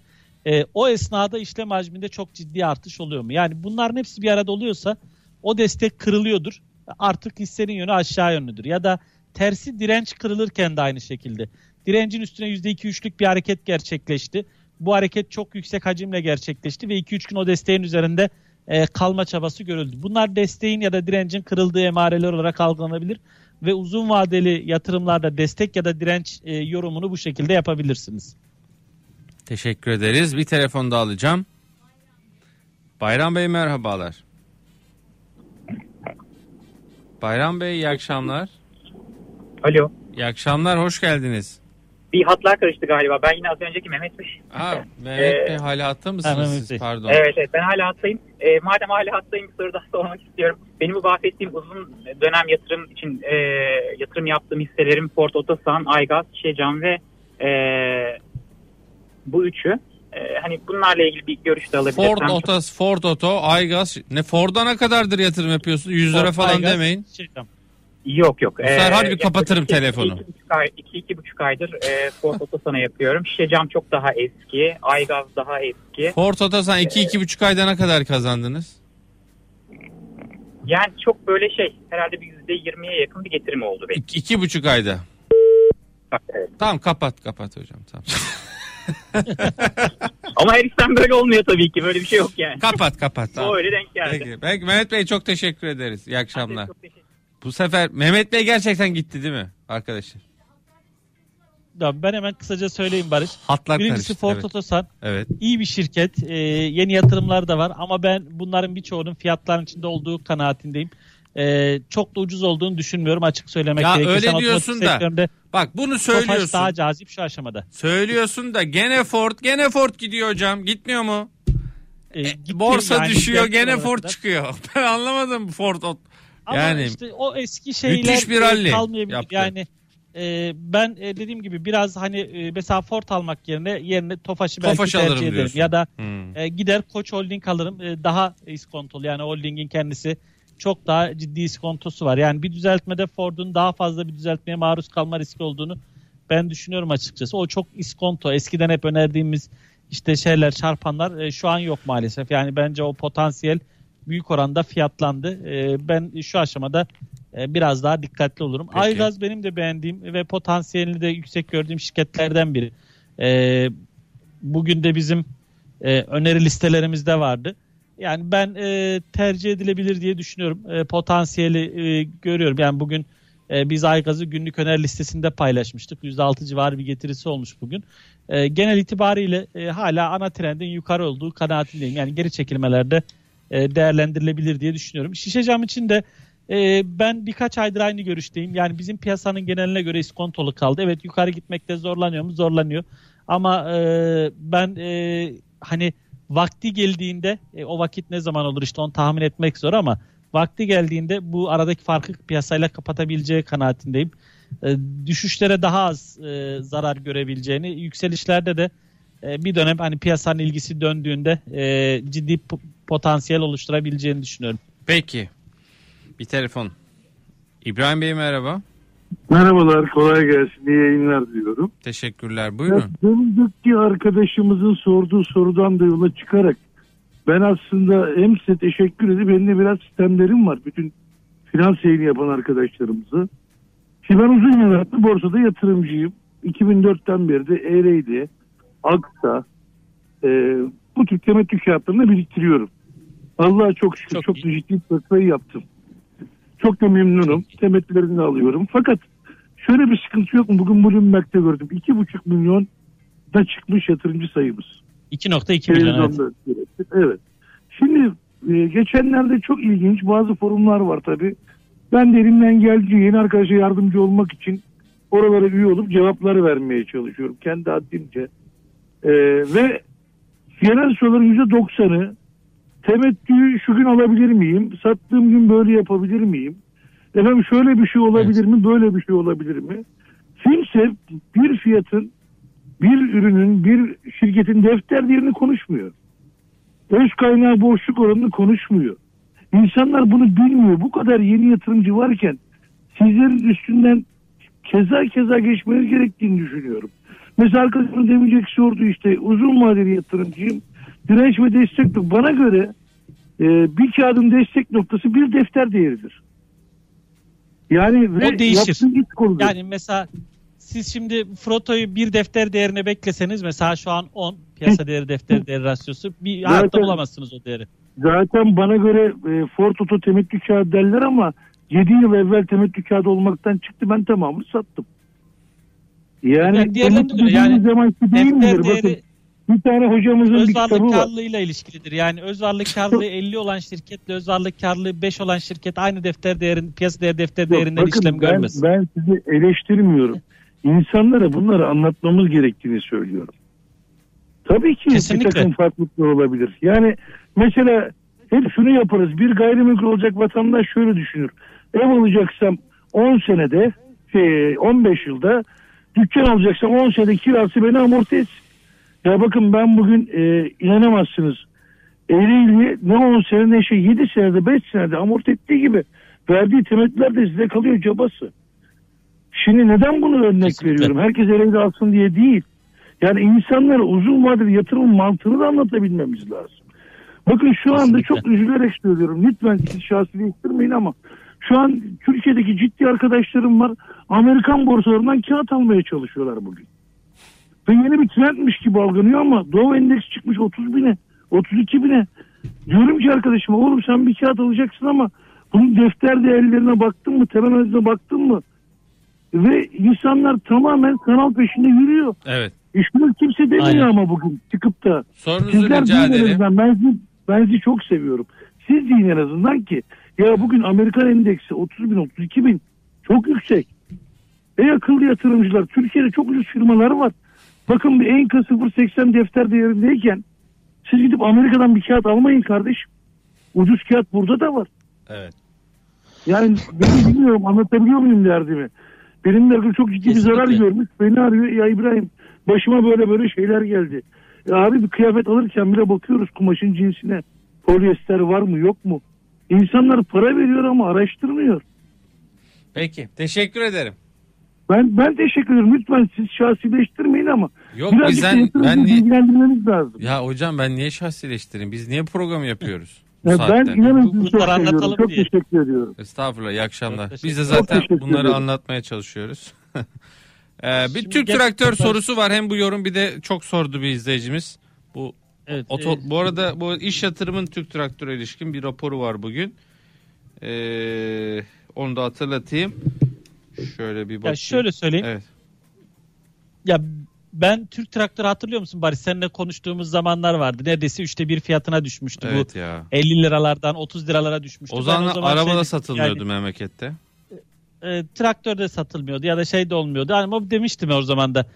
e, o esnada işlem hacminde çok ciddi artış oluyor mu? Yani bunların hepsi bir arada oluyorsa o destek kırılıyordur. Artık hissenin yönü aşağı yönlüdür. Ya da tersi direnç kırılırken de aynı şekilde. Direncin üstüne %2-3'lük bir hareket gerçekleşti. Bu hareket çok yüksek hacimle gerçekleşti ve 2-3 gün o desteğin üzerinde e, kalma çabası görüldü. Bunlar desteğin ya da direncin kırıldığı emareler olarak algılanabilir ve uzun vadeli yatırımlarda destek ya da direnç e, yorumunu bu şekilde yapabilirsiniz. Teşekkür ederiz. Bir telefon daha alacağım. Bayram Bey merhabalar. Bayram Bey iyi akşamlar. Alo. İyi akşamlar hoş geldiniz. Bir hatlar karıştı galiba. Ben yine az önceki Mehmet'miş. Ha, Mehmet Ee, Bey hala hatta ha, mısınız Mehmet siz? Pardon. Evet evet ben hala hattayım. Ee, madem hala hattayım bir soru daha sormak istiyorum. Benim bu bahsettiğim uzun dönem yatırım için e, yatırım yaptığım hisselerim Ford Otosan, Aygaz, Şişecam ve e, bu üçü. E, hani bunlarla ilgili bir görüş de alabilirsem. Ford Auto, Ford Auto, Aygaz. Ne Ford'a ne kadardır yatırım yapıyorsun? 100 lira Ford, falan Aygaz, demeyin. şey, tamam. Yok yok. Bu sefer harbi yaklaşık kapatırım iki- telefonu. iki buçuk ay- iki, iki buçuk aydır e, Ford Otosan'a yapıyorum. Şişecam çok daha eski. Aygaz daha eski. Ford Auto sen 2-2,5 ayda ne kadar kazandınız? Yani çok böyle şey herhalde bir yüzde yirmiye yakın bir getirim oldu benim. 2,5 ayda. Evet. Tamam kapat kapat hocam tamam. Ama her işten böyle olmuyor tabii ki. Böyle bir şey yok yani. Kapat kapat. Tamam. O öyle denk geldi. Peki. Peki, Mehmet Bey çok teşekkür ederiz. İyi akşamlar. Çok teşekkür Bu sefer Mehmet Bey gerçekten gitti değil mi arkadaşlar? Ben hemen kısaca söyleyeyim Barış. Hatlar Birincisi karıştı. Ford evet. Otosan evet. iyi bir şirket. Ee, yeni yatırımlar da var ama ben bunların birçoğunun fiyatların içinde olduğu kanaatindeyim. Ee, çok da ucuz olduğunu düşünmüyorum açık söylemek Ya gerekirse. öyle Otomotiv diyorsun da Bak bunu Tofaş söylüyorsun. daha cazip şu aşamada. Söylüyorsun da gene Ford gene Ford gidiyor hocam. Gitmiyor mu? E, gitti borsa yani düşüyor gene Ford çıkıyor. Ben anlamadım Ford. Ama Yani işte o eski şeyler bir e, rally kalmayabilir. yaptı. Yani e, ben e, dediğim gibi biraz hani e, mesela Ford almak yerine yerine Tofaş'ı belki Tofaş tercih alırım ederim. diyorsun. Ya da Hmm. e, gider Koç Holding alırım. E, daha iskontolu yani holdingin kendisi çok daha ciddi iskontosu var. Yani bir düzeltmede Ford'un daha fazla bir düzeltmeye maruz kalma riski olduğunu ben düşünüyorum açıkçası. O çok iskonto. Eskiden hep önerdiğimiz işte şeyler çarpanlar e, şu an yok maalesef. Yani bence o potansiyel büyük oranda fiyatlandı. E, ben şu aşamada e, biraz daha dikkatli olurum. Peki. Aygaz benim de beğendiğim ve potansiyelini de yüksek gördüğüm şirketlerden biri. E, bugün de bizim e, öneri listelerimizde vardı. Yani ben e, tercih edilebilir diye düşünüyorum. E, potansiyeli e, görüyorum. Yani bugün e, biz Aygaz'ı günlük öneri listesinde paylaşmıştık. %6 civarı bir getirisi olmuş bugün. E, genel itibariyle e, hala ana trendin yukarı olduğu kanaatindeyim. Yani geri çekilmelerde e, değerlendirilebilir diye düşünüyorum. Şişe cam için de e, ben birkaç aydır aynı görüşteyim. Yani bizim piyasanın geneline göre iskontolu kaldı. Evet yukarı gitmekte zorlanıyor mu? Zorlanıyor. Ama e, ben hani vakti geldiğinde o vakit ne zaman olur işte onu tahmin etmek zor ama vakti geldiğinde bu aradaki farkı piyasayla kapatabileceği kanaatindeyim. Düşüşlere daha az zarar görebileceğini, yükselişlerde de bir dönem hani piyasanın ilgisi döndüğünde ciddi potansiyel oluşturabileceğini düşünüyorum. Peki. Bir telefon. İbrahim Bey merhaba. Merhabalar, kolay gelsin. İyi yayınlar diliyorum. Teşekkürler. Buyurun. Denizdeki arkadaşımızın sorduğu sorudan da yola çıkarak ben aslında hem size teşekkür edip hem de biraz sistemlerim var. Bütün finans yayını yapan arkadaşlarımızı. Şimdi ben uzun yıllardır borsada yatırımcıyım. 2004'ten beri de Ereğli, Aksa, e, bu tür temettü kağıtlarını biriktiriyorum. Allah'a çok şükür Çok çok, iyi. ciddi portföy yaptım. Çok da memnunum. Temettülerini de alıyorum. Fakat şöyle bir sıkıntı yok mu? Bugün Bloomberg'de gördüm. 2,5 milyon da çıkmış yatırımcı sayımız. 2.2 milyon evet. Evet. Şimdi e, geçenlerde çok ilginç bazı forumlar var tabii. Ben de elimden geldiği yeni arkadaşa yardımcı olmak için oralara üye olup cevapları vermeye çalışıyorum. Kendi haddimce. E, ve genel soruların %90'ı temettüyü şu gün alabilir miyim? Sattığım gün böyle yapabilir miyim? Efendim şöyle bir şey olabilir mi? Böyle bir şey olabilir mi? Kimse bir fiyatın bir ürünün, bir şirketin defter değerini konuşmuyor. Öz kaynağı boşluk oranını konuşmuyor. İnsanlar bunu bilmiyor. Bu kadar yeni yatırımcı varken sizlerin üstünden keza keza geçmeniz gerektiğini düşünüyorum. Mesela arkadaşım demeyecek sordu işte uzun vadeli yatırımcıyım. Direnç ve destek bana göre e, bir kağıdın destek noktası bir defter değeridir. Yani O değişir. Yani mesela siz şimdi Froto'yu bir defter değerine bekleseniz mesela şu an 10 piyasa değeri defter değeri rasyosu bir hayatta Zaten- bulamazsınız o değeri. Zaten bana göre e, Ford Auto temettü kağıdı derler ama 7 yıl evvel temettü kağıdı olmaktan çıktı ben tamamını sattım. Yani, Yani temettü Yani? Defter değeri bir tane hocamızın bir öz kitabı varlık var. karlılığıyla ilişkilidir. Yani öz varlık karlılığı 50 olan şirketle öz varlık karlılığı 5 olan şirket aynı defter değerin piyasa değeri defter Yok, değerinden bakın işlem ben, görmez. ben sizi eleştirmiyorum. İnsanlara bunları anlatmamız gerektiğini söylüyorum. Tabii ki Kesinlikle. bir takım farklılıklar olabilir. Yani mesela hep şunu yaparız. Bir gayrimenkul olacak vatandaş şöyle düşünür. Ev alacaksam 10 senede, şey, 15 yılda, dükkan alacaksam 10 senede kirası beni amorti etsin. Ya bakın ben bugün e, inanamazsınız. Ereğli ne 10 sene ne şey 7 senede 5 senede amorti ettiği gibi verdiği temettüler de size kalıyor cabası. Şimdi neden bunu örnek Kesinlikle. veriyorum? Herkes Ereğli alsın diye değil. Yani insanlara uzun vadeli yatırım mantığını da anlatabilmemiz lazım. Bakın şu anda Kesinlikle. çok üzülerek söylüyorum. Lütfen siz şahsileştirmeyin ama şu an Türkiye'deki ciddi arkadaşlarım var. Amerikan borsalarından kağıt almaya çalışıyorlar bugün. Ve yeni bir trendmiş gibi algılanıyor ama Dow Endeks çıkmış 30 bine 32 bine. Diyorum ki arkadaşıma oğlum sen bir kağıt alacaksın ama bunun defter değerlerine baktın mı temel analizine baktın mı? Ve insanlar tamamen kanal peşinde yürüyor. Evet. E şunu kimse demiyor Aynen. ama bugün çıkıp da. Sorunuzu Sizler rica ederim. Ben sizi, ben sizi çok seviyorum. Siz deyin en azından ki ya bugün Amerikan endeksi 30 bin 32 bin çok yüksek. Ey akıllı yatırımcılar Türkiye'de çok ucuz firmalar var. Bakın bir Enka 0.80 defter değerindeyken siz gidip Amerika'dan bir kağıt almayın kardeşim. Ucuz kağıt burada da var. Evet. Yani ben bilmiyorum anlatabiliyor muyum derdimi? Benim derdim çok ciddi bir zarar Kesinlikle. görmüş. Beni arıyor ya İbrahim başıma böyle böyle şeyler geldi. Ya abi bir kıyafet alırken bile bakıyoruz kumaşın cinsine. Polyester var mı yok mu? İnsanlar para veriyor ama araştırmıyor. Peki. Teşekkür ederim. Ben ben teşekkür ederim. Lütfen siz şahsileştirmeyin ama Yok birazcık bizden ben niye... lazım. Ya hocam ben niye şahsileştireyim? Biz niye program yapıyoruz? Ya ben inanın Bu- sizi çok seviyorum. anlatalım Çok diye. teşekkür ediyorum. Estağfurullah iyi akşamlar. Biz de zaten bunları ederim. anlatmaya çalışıyoruz. Ee, bir Şimdi Türk gerçekten traktör sorusu var. Hem bu yorum bir de çok sordu bir izleyicimiz. Bu Evet, oto, e, bu arada bu iş yatırımın Türk traktöre ilişkin bir raporu var bugün. Ee, onu da hatırlatayım. Şöyle bir bakayım. ya şöyle söyleyeyim. Evet. Ya ben Türk traktörü hatırlıyor musun Barış? Seninle konuştuğumuz zamanlar vardı. Neredeyse üçte bir fiyatına düşmüştü Evet bu. ya. 50 liralardan 30 liralara düşmüştü. O Ben zaman, araba da şey- satılmıyordu yani, memlekette. e, traktör de satılmıyordu ya da şey de olmuyordu. Hani o demiştim o zaman da.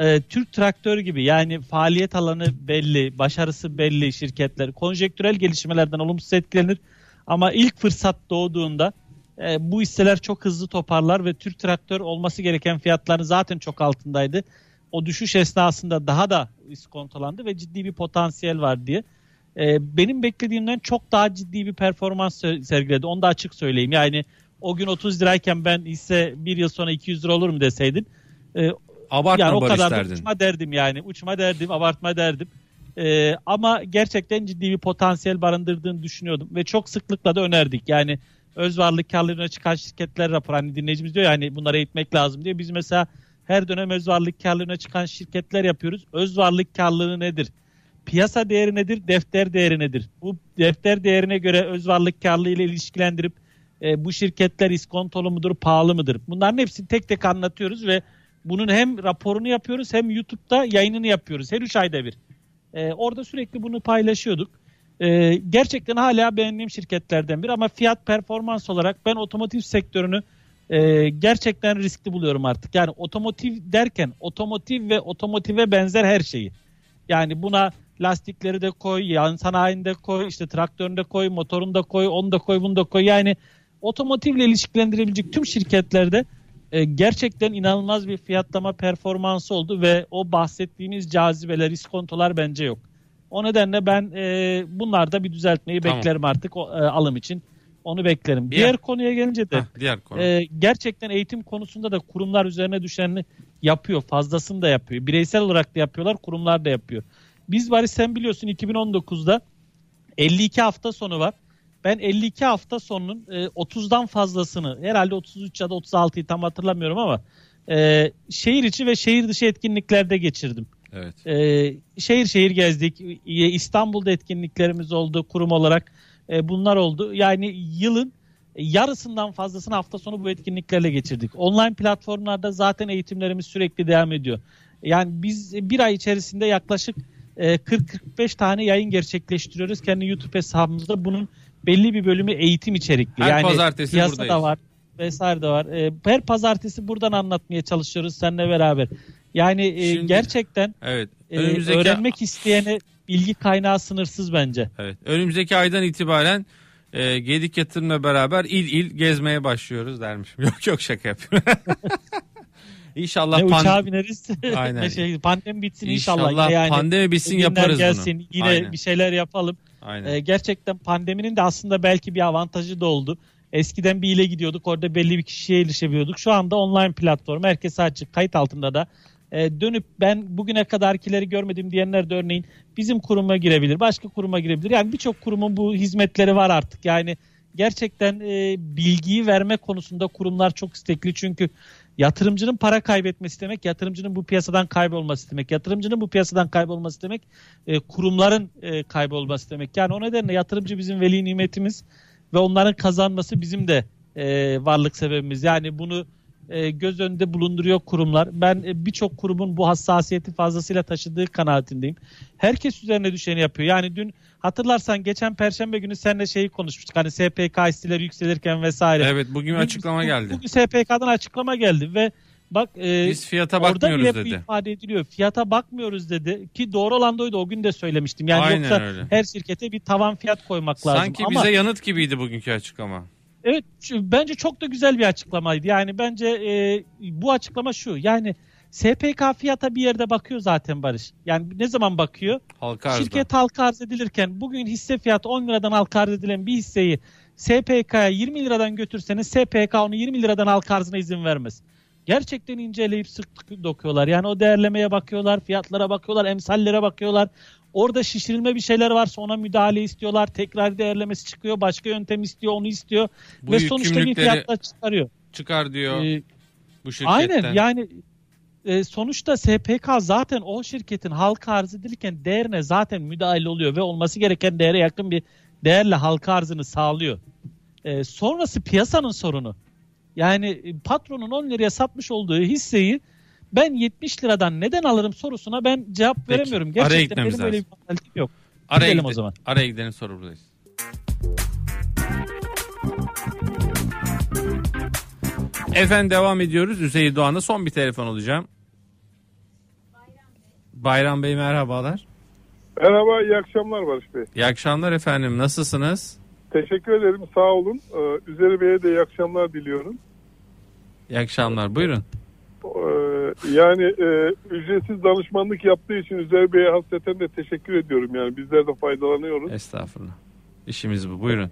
E, Türk traktör gibi yani faaliyet alanı belli, başarısı belli şirketler. Konjektürel gelişmelerden olumsuz etkilenir. Ama ilk fırsat doğduğunda e, bu hisseler çok hızlı toparlar ve Türk traktör olması gereken fiyatların zaten çok altındaydı. O düşüş esnasında daha da iskontolandı ve ciddi bir potansiyel var diye. E, benim beklediğimden çok daha ciddi bir performans sergiledi. Onu da açık söyleyeyim. Yani o gün 30 lirayken ben hisse bir yıl sonra 200 lira olur mu deseydin e, Abartma yani o kadar da derdin. uçma derdim yani. Uçma derdim, abartma derdim. Ee, ama gerçekten ciddi bir potansiyel barındırdığını düşünüyordum. Ve çok sıklıkla da önerdik. Yani öz varlık karlılığına çıkan şirketler raporu. Hani dinleyicimiz diyor ya hani bunları eğitmek lazım diye. Biz mesela her dönem öz varlık karlılığına çıkan şirketler yapıyoruz. Öz varlık karlılığı nedir? Piyasa değeri nedir? Defter değeri nedir? Bu defter değerine göre öz varlık karlılığı ile ilişkilendirip e, bu şirketler iskontolu mudur, pahalı mıdır? Bunların hepsini tek tek anlatıyoruz ve bunun hem raporunu yapıyoruz hem YouTube'da yayınını yapıyoruz. Her üç ayda bir. Ee, orada sürekli bunu paylaşıyorduk. Ee, gerçekten hala beğendiğim şirketlerden biri ama fiyat performans olarak ben otomotiv sektörünü e, gerçekten riskli buluyorum artık. Yani otomotiv derken otomotiv ve otomotive benzer her şeyi. Yani buna lastikleri de koy, yan sanayini de koy, işte traktörünü de koy, motorunu da koy, onu da koy, bunu da koy. Yani otomotivle ilişkilendirebilecek tüm şirketlerde e, gerçekten inanılmaz bir fiyatlama performansı oldu ve o bahsettiğimiz cazibeler, iskontolar bence yok. O nedenle ben e, bunlarda bir düzeltmeyi Tamam. beklerim artık o, e, alım için. Onu beklerim. Bir- Diğer konuya gelince de Heh, diğer konu. e, gerçekten eğitim konusunda da kurumlar üzerine düşeni yapıyor. Fazlasını da yapıyor. Bireysel olarak da yapıyorlar, kurumlar da yapıyor. Biz bari sen biliyorsun 2019'da 52 hafta sonu var. Ben 52 hafta sonunun e, 30'dan fazlasını herhalde 33 ya da 36'yı tam hatırlamıyorum ama e, şehir içi ve şehir dışı etkinliklerde geçirdim. Evet. E, şehir şehir gezdik. E, İstanbul'da etkinliklerimiz oldu kurum olarak. E, bunlar oldu. Yani yılın yarısından fazlasını hafta sonu bu etkinliklerle geçirdik. Online platformlarda zaten eğitimlerimiz sürekli devam ediyor. Yani biz bir ay içerisinde yaklaşık e, 40-45 tane yayın gerçekleştiriyoruz kendi YouTube hesabımızda. Bunun belli bir bölümü eğitim içerikli. Her yani pazartesi buradayız. da var vesaire de var. E, her pazartesi buradan anlatmaya çalışıyoruz seninle beraber. Yani e, Şimdi- gerçekten Evet. e, Önümüzdeki öğrenmek isteyene bilgi kaynağı sınırsız bence. Evet. Önümüzdeki aydan itibaren e, Gedik Yatırım'la beraber il il gezmeye başlıyoruz dermişim. Yok yok şaka yapıyorum. İnşallah ne pan- uçağa bineriz Aynen. ne şey, pandemi bitsin inşallah. İnşallah yani pandemi bitsin yaparız gelsin, bunu. Yine Aynen. bir şeyler yapalım. Aynen. Ee, gerçekten pandeminin de aslında belki bir avantajı da oldu. Eskiden bir ile gidiyorduk orada belli bir kişiye erişebiliyorduk. Şu anda online platform herkese açık kayıt altında da e, dönüp ben bugüne kadarkileri görmedim diyenler de örneğin bizim kuruma girebilir başka kuruma girebilir. Yani birçok kurumun bu hizmetleri var artık yani gerçekten e, bilgiyi verme konusunda kurumlar çok istekli. Çünkü yatırımcının para kaybetmesi demek, yatırımcının bu piyasadan kaybolması demek. Yatırımcının bu piyasadan kaybolması demek, e, kurumların e, kaybolması demek. Yani o nedenle yatırımcı bizim veli nimetimiz ve onların kazanması bizim de e, varlık sebebimiz. Yani bunu e, göz önünde bulunduruyor kurumlar. Ben e, birçok kurumun bu hassasiyeti fazlasıyla taşıdığı kanaatindeyim. Herkes üzerine düşeni yapıyor. Yani dün hatırlarsan geçen perşembe günü seninle şeyi konuşmuştuk. Hani SPK istileri yükselirken vesaire. Evet bugün açıklama geldi. Bugün SPK'dan açıklama geldi ve bak e, Biz fiyata orada bakmıyoruz bu dedi. ifade ediliyor. Fiyata bakmıyoruz dedi ki doğru olan da oydu. O gün de söylemiştim. Yani Aynen yoksa öyle. her şirkete bir tavan fiyat koymak lazım. Sanki Ama bize yanıt gibiydi bugünkü açıklama. Evet bence çok da güzel bir açıklamaydı. Yani bence e, bu açıklama şu. Yani SPK fiyata bir yerde bakıyor zaten Barış. Yani ne zaman bakıyor? Halka arzda. Şirket halka arz edilirken bugün hisse fiyatı 10 liradan halka arz edilen bir hisseyi SPK'ya 20 liradan götürseniz SPK onu 20 liradan halka arzına izin vermez. Gerçekten inceleyip sık dokuyorlar. Yani o değerlemeye bakıyorlar, fiyatlara bakıyorlar, emsallere bakıyorlar. Orada şişirilme bir şeyler varsa ona müdahale istiyorlar. Tekrar değerlemesi çıkıyor. Başka yöntem istiyor, onu istiyor. Bu Ve sonuçta bir fiyatla çıkarıyor. çıkar diyor Ee, bu şirketten. Aynen yani e, sonuçta SPK zaten o şirketin halka arz edilirken değerine zaten müdahale oluyor ve olması gereken değere yakın bir değerle halka arzını sağlıyor. E, sonrası piyasanın sorunu. Yani e, patronun 10 liraya satmış olduğu hisseyi ben 70 liradan neden alırım sorusuna ben cevap Peki, veremiyorum. araya Gerçekten gitmemiz benim öyle bir lazım. mentalitem yok. Araya, Gidelim gide- o zaman. araya gidelim sonra buradayız. Efendim devam ediyoruz. Üzeyir Doğan'da son bir telefon alacağım. Bayram Bey merhabalar. Merhaba, iyi akşamlar Barış Bey. İyi akşamlar efendim. Nasılsınız? Teşekkür ederim, sağ olun. Ee, Üzeri Bey'e de iyi akşamlar diliyorum. İyi akşamlar. Buyurun. Ee, yani e, ücretsiz danışmanlık yaptığı için Üzeri Bey'e hasreten de teşekkür ediyorum. Yani bizler de faydalanıyoruz. Estağfurullah. İşimiz bu. Buyurun.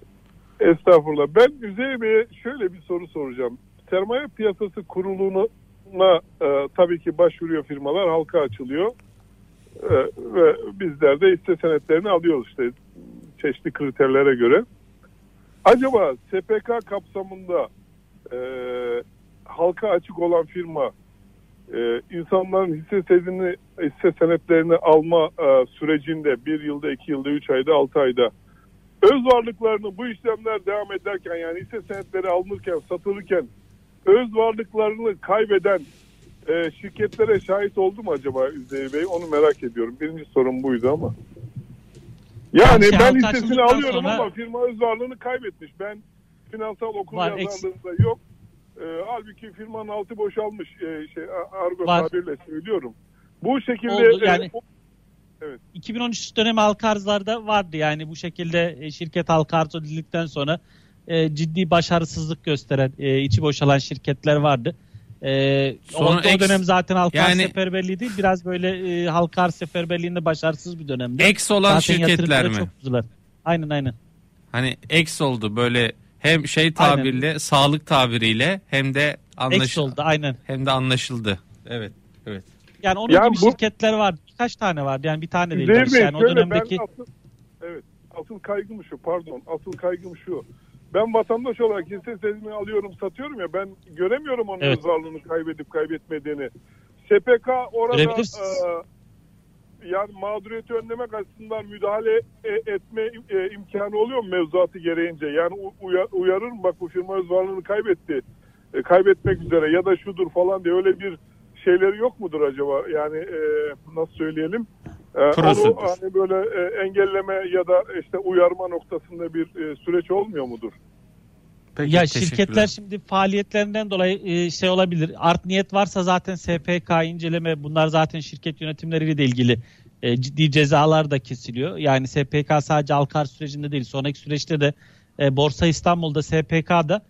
Estağfurullah. Ben Üzeri Bey'e şöyle bir soru soracağım. Sermaye piyasası kuruluna e, tabii ki başvuruyor firmalar, halka açılıyor. E, ve bizler de hisse senetlerini alıyoruz işte çeşitli kriterlere göre. Acaba SPK kapsamında e, halka açık olan firma e, insanların hisse senedini, hisse senetlerini alma e, sürecinde bir yılda, iki yılda, üç ayda, altı ayda öz varlıklarını bu işlemler devam ederken yani hisse senetleri alınırken, satılırken öz varlıklarını kaybeden e, şirketlere şahit oldu mu acaba Üzeyir Bey? Onu merak ediyorum. Birinci sorum buydu ama. Yani Şey, ben açıldıktan alıyorum sonra- ama firma öz varlığını kaybetmiş. Ben finansal okul Var, yazarlığında yok. E, halbuki firmanın altı boşalmış. E, şey, argo Var. tabirle söylüyorum. Bu şekilde Oldu, e, yani- o- 2013 dönemi halka arzlarda vardı yani bu şekilde e, şirket halka arz edildikten sonra e, ciddi başarısızlık gösteren e, içi boşalan şirketler vardı. E, o, Sonra o ex- dönem zaten halka arz yani- seferberliği değil biraz böyle e, halka arz seferberliğinde başarısız bir dönemdi. Ex olan Zaten şirketler mi? Çok uzunlar. Aynen aynen. Hani ex oldu böyle hem şey tabirle, sağlık tabiriyle hem de anlaşıldı. oldu aynen. Hem de anlaşıldı. Evet. Evet. Yani onun Ya gibi bu- şirketler var. Birkaç tane vardı yani bir tane değil. Bey Yani o dönemdeki ben asıl, evet, asıl kaygım şu pardon asıl kaygım şu. Ben vatandaş olarak hisse senedini alıyorum satıyorum ya ben göremiyorum onun Evet. öz varlığını kaybedip kaybetmediğini. SPK orada e, yani mağduriyeti önlemek açısından müdahale e- etme e, imkanı oluyor mu mevzuatı gereğince? Yani u- uya- uyarır mı bak bu firma öz varlığını kaybetti. e, kaybetmek üzere ya da şudur falan diye öyle bir şeyleri yok mudur acaba? Yani e, nasıl söyleyelim? E, Prosedür. onu hani böyle e, engelleme ya da işte uyarma noktasında bir e, süreç olmuyor mudur? Peki, ya şirketler şimdi faaliyetlerinden dolayı e, şey olabilir. Art niyet varsa zaten SPK inceleme bunlar zaten şirket yönetimleriyle de ilgili ciddi cezalar da kesiliyor. Yani SPK sadece Alkar sürecinde değil sonraki süreçte de Borsa İstanbul'da SPK'da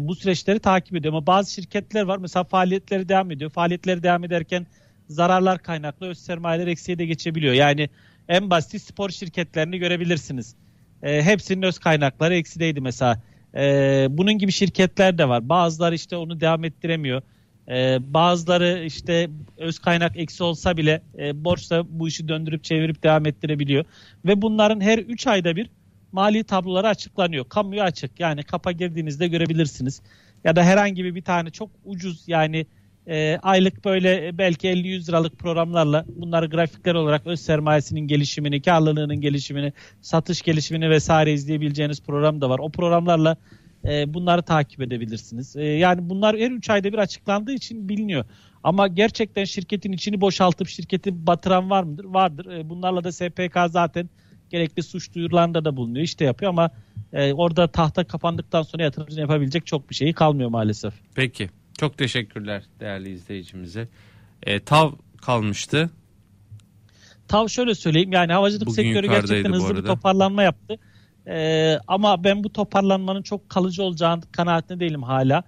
bu süreçleri takip ediyor. Ama bazı şirketler var mesela faaliyetleri devam ediyor. Faaliyetleri devam ederken zararlar kaynaklı öz sermayeler eksiye de geçebiliyor. Yani en basit spor şirketlerini görebilirsiniz. E, hepsinin öz kaynakları eksideydi mesela. E, bunun gibi şirketler de var. Bazıları işte onu devam ettiremiyor. E, bazıları işte öz kaynak eksi olsa bile e, borçla bu işi döndürüp çevirip devam ettirebiliyor. Ve bunların her 3 ayda bir mali tabloları açıklanıyor. Kamuya açık. Yani kapa girdiğinizde görebilirsiniz. Ya da herhangi bir tane çok ucuz yani e, aylık böyle belki 50-100 liralık programlarla bunları grafikler olarak öz sermayesinin gelişimini, karlılığının gelişimini, satış gelişimini vesaire izleyebileceğiniz program da var. O programlarla e, bunları takip edebilirsiniz. E, yani bunlar her 3 ayda bir açıklandığı için biliniyor. Ama gerçekten şirketin içini boşaltıp şirketi batıran var mıdır? Vardır. E, bunlarla da SPK zaten gerekli suç duyurularında da bulunuyor. İşte yapıyor ama e, orada tahta kapandıktan sonra yatırımcının yapabilecek çok bir şeyi kalmıyor maalesef. Peki. Çok teşekkürler değerli izleyicimize. E, tav kalmıştı. Tav şöyle söyleyeyim yani havacılık Bugün sektörü gerçekten hızlı bir toparlanma yaptı. Ee, ama ben bu toparlanmanın çok kalıcı olacağını kanaatinde değilim hala.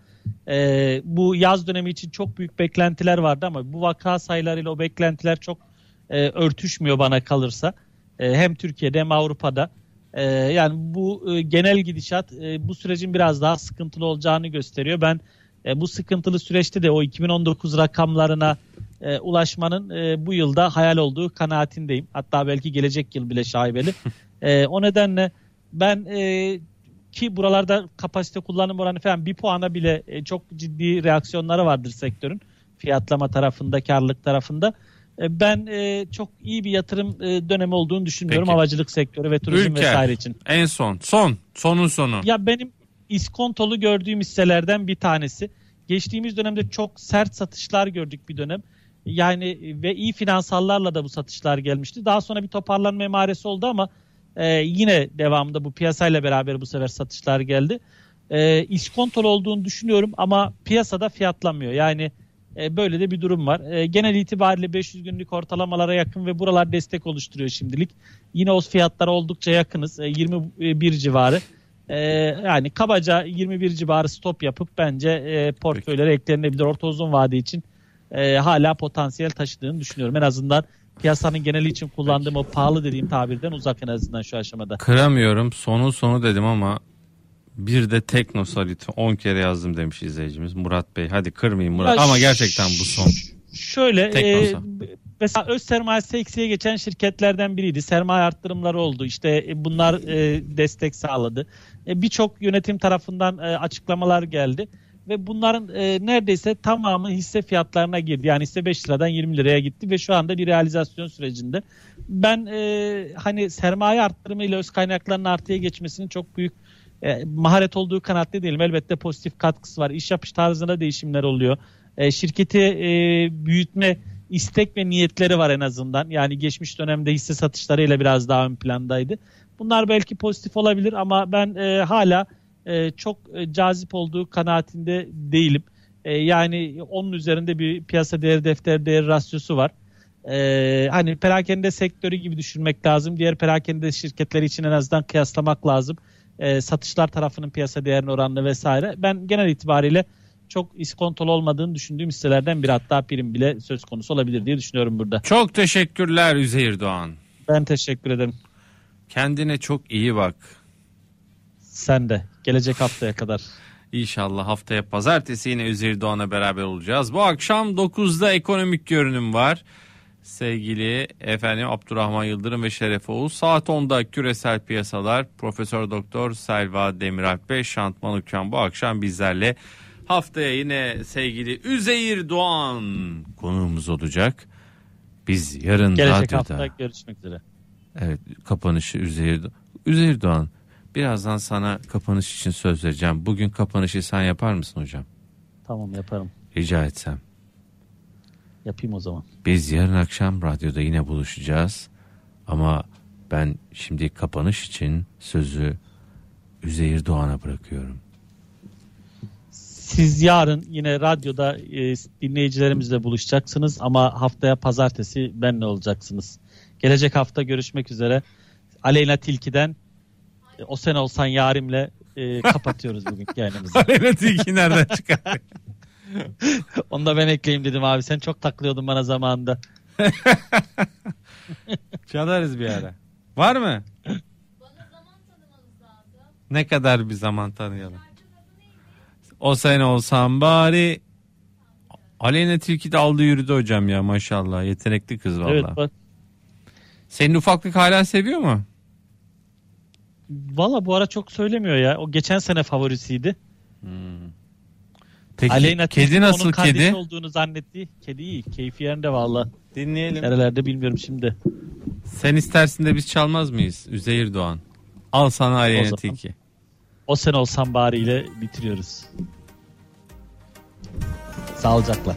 Ee, bu yaz dönemi için çok büyük beklentiler vardı ama bu vaka sayılarıyla o beklentiler çok e, örtüşmüyor bana kalırsa. E, hem Türkiye'de hem Avrupa'da. E, yani bu e, genel gidişat e, bu sürecin biraz daha sıkıntılı olacağını gösteriyor. Ben e, bu sıkıntılı süreçte de o 2019 rakamlarına e, ulaşmanın e, bu yılda hayal olduğu kanaatindeyim. Hatta belki gelecek yıl bile şaibeli. E, o nedenle ben e, ki buralarda kapasite kullanım oranı falan bir puana bile e, çok ciddi reaksiyonları vardır sektörün. Fiyatlama tarafında, karlılık tarafında. E, ben e, çok iyi bir yatırım e, dönemi olduğunu düşünmüyorum Peki. havacılık sektörü ve turizm Ülker. vesaire için. En son. Son. Sonun sonu. Ya benim iskontolu gördüğüm hisselerden bir tanesi. Geçtiğimiz dönemde çok sert satışlar gördük bir dönem. Yani ve iyi finansallarla da bu satışlar gelmişti. Daha sonra bir toparlanma emaresi oldu ama e, yine devamında bu piyasayla beraber bu sefer satışlar geldi. E, iskontol olduğunu düşünüyorum ama piyasada fiyatlanmıyor. Yani e, böyle de bir durum var. E, genel itibariyle 500 günlük ortalamalara yakın ve buralar destek oluşturuyor şimdilik. Yine o fiyatlara oldukça yakınız. E, 21 civarı. E, yani kabaca 21 civarı stop yapıp bence e, portföylere eklenebilir. Orta uzun vade için e, hala potansiyel taşıdığını düşünüyorum. En azından piyasanın geneli için kullandığım o pahalı dediğim tabirden uzak en azından şu aşamada. Kıramıyorum. Sonu sonu dedim ama bir de Teknosalit 10 kere yazdım demiş izleyicimiz. Murat Bey hadi kırmayın Murat. Ya ama gerçekten bu son. Şöyle e, mesela öz sermayesi eksiye geçen şirketlerden biriydi. Sermaye arttırımları oldu. İşte e, bunlar e, destek sağladı. E, Birçok yönetim tarafından e, açıklamalar geldi. Ve bunların e, neredeyse tamamı hisse fiyatlarına girdi. Yani hisse 5 liradan 20 liraya gitti ve şu anda bir realizasyon sürecinde. Ben e, hani sermaye arttırımı ile öz kaynakların artıya geçmesinin çok büyük e, maharet olduğu kanaatte değilim. Elbette pozitif katkısı var. İş yapış tarzında değişimler oluyor. E, şirketi e, büyütme istek ve niyetleri var en azından. Yani geçmiş dönemde hisse satışlarıyla biraz daha ön plandaydı. Bunlar belki pozitif olabilir ama ben e, hala e, çok e, cazip olduğu kanaatinde değilim. E, yani onun üzerinde bir piyasa değeri defter değeri rasyosu var. E, hani perakende sektörü gibi düşünmek lazım. Diğer perakende şirketleri için en azından kıyaslamak lazım. E, satışlar tarafının piyasa değerine oranlı vesaire. Ben genel itibariyle çok iskontolu olmadığını düşündüğüm hisselerden biri hatta prim bile söz konusu olabilir diye düşünüyorum burada. Çok teşekkürler Üzeyir Doğan. Ben teşekkür ederim. Kendine çok iyi bak. Sen de. Gelecek haftaya kadar. İnşallah haftaya pazartesi yine Üzeyir Doğan'la beraber olacağız. Bu akşam 9'da ekonomik görünüm var. Sevgili efendim Abdurrahman Yıldırım ve Şeref Oğuz. Saat 10'da küresel piyasalar Profesör Doktor Selva Demiralp ve Şantman Uçan bu akşam bizlerle. Haftaya yine sevgili Üzeyir Doğan konuğumuz olacak. Biz yarın Gelecek radyoda hafta görüşmek üzere. Evet kapanışı Üzeyir, Üzeyir Doğan. Birazdan sana kapanış için söz vereceğim. Bugün kapanışı sen yapar mısın hocam? Tamam yaparım. Rica etsem. Yapayım o zaman. Biz yarın akşam radyoda yine buluşacağız. Ama ben şimdi kapanış için sözü Üzeyir Doğan'a bırakıyorum. Siz yarın yine radyoda e, dinleyicilerimizle buluşacaksınız ama haftaya pazartesi benle olacaksınız. Gelecek hafta görüşmek üzere. Aleyna Tilki'den e, O Sen Olsan Yarim'le e, kapatıyoruz bugünkü yayınımızı. Aleyna Tilki nereden çıkar? Onu da ben ekleyeyim dedim abi. Sen çok taklıyordun bana zamanında. Çalarız bir ara. Var mı? Ne kadar bir zaman tanıyalım. O sen olsan bari Aleyna Tilki de aldı yürüdü hocam ya maşallah. Yetenekli kız valla. Evet bak. Senin ufaklık hala seviyor mu? Valla bu ara çok söylemiyor ya. O geçen sene favorisiydi. Peki Aleyna kedi Tilki nasıl onun kedi? olduğunu zannetti. Kedi iyi. Keyfi yerinde valla. Dinleyelim. Nerelerde bilmiyorum şimdi. Sen istersin de biz çalmaz mıyız? Üzeyir Doğan. Al sana Aleyna. Tilki. O sen olsan bari ile bitiriyoruz. Sağlıcakla.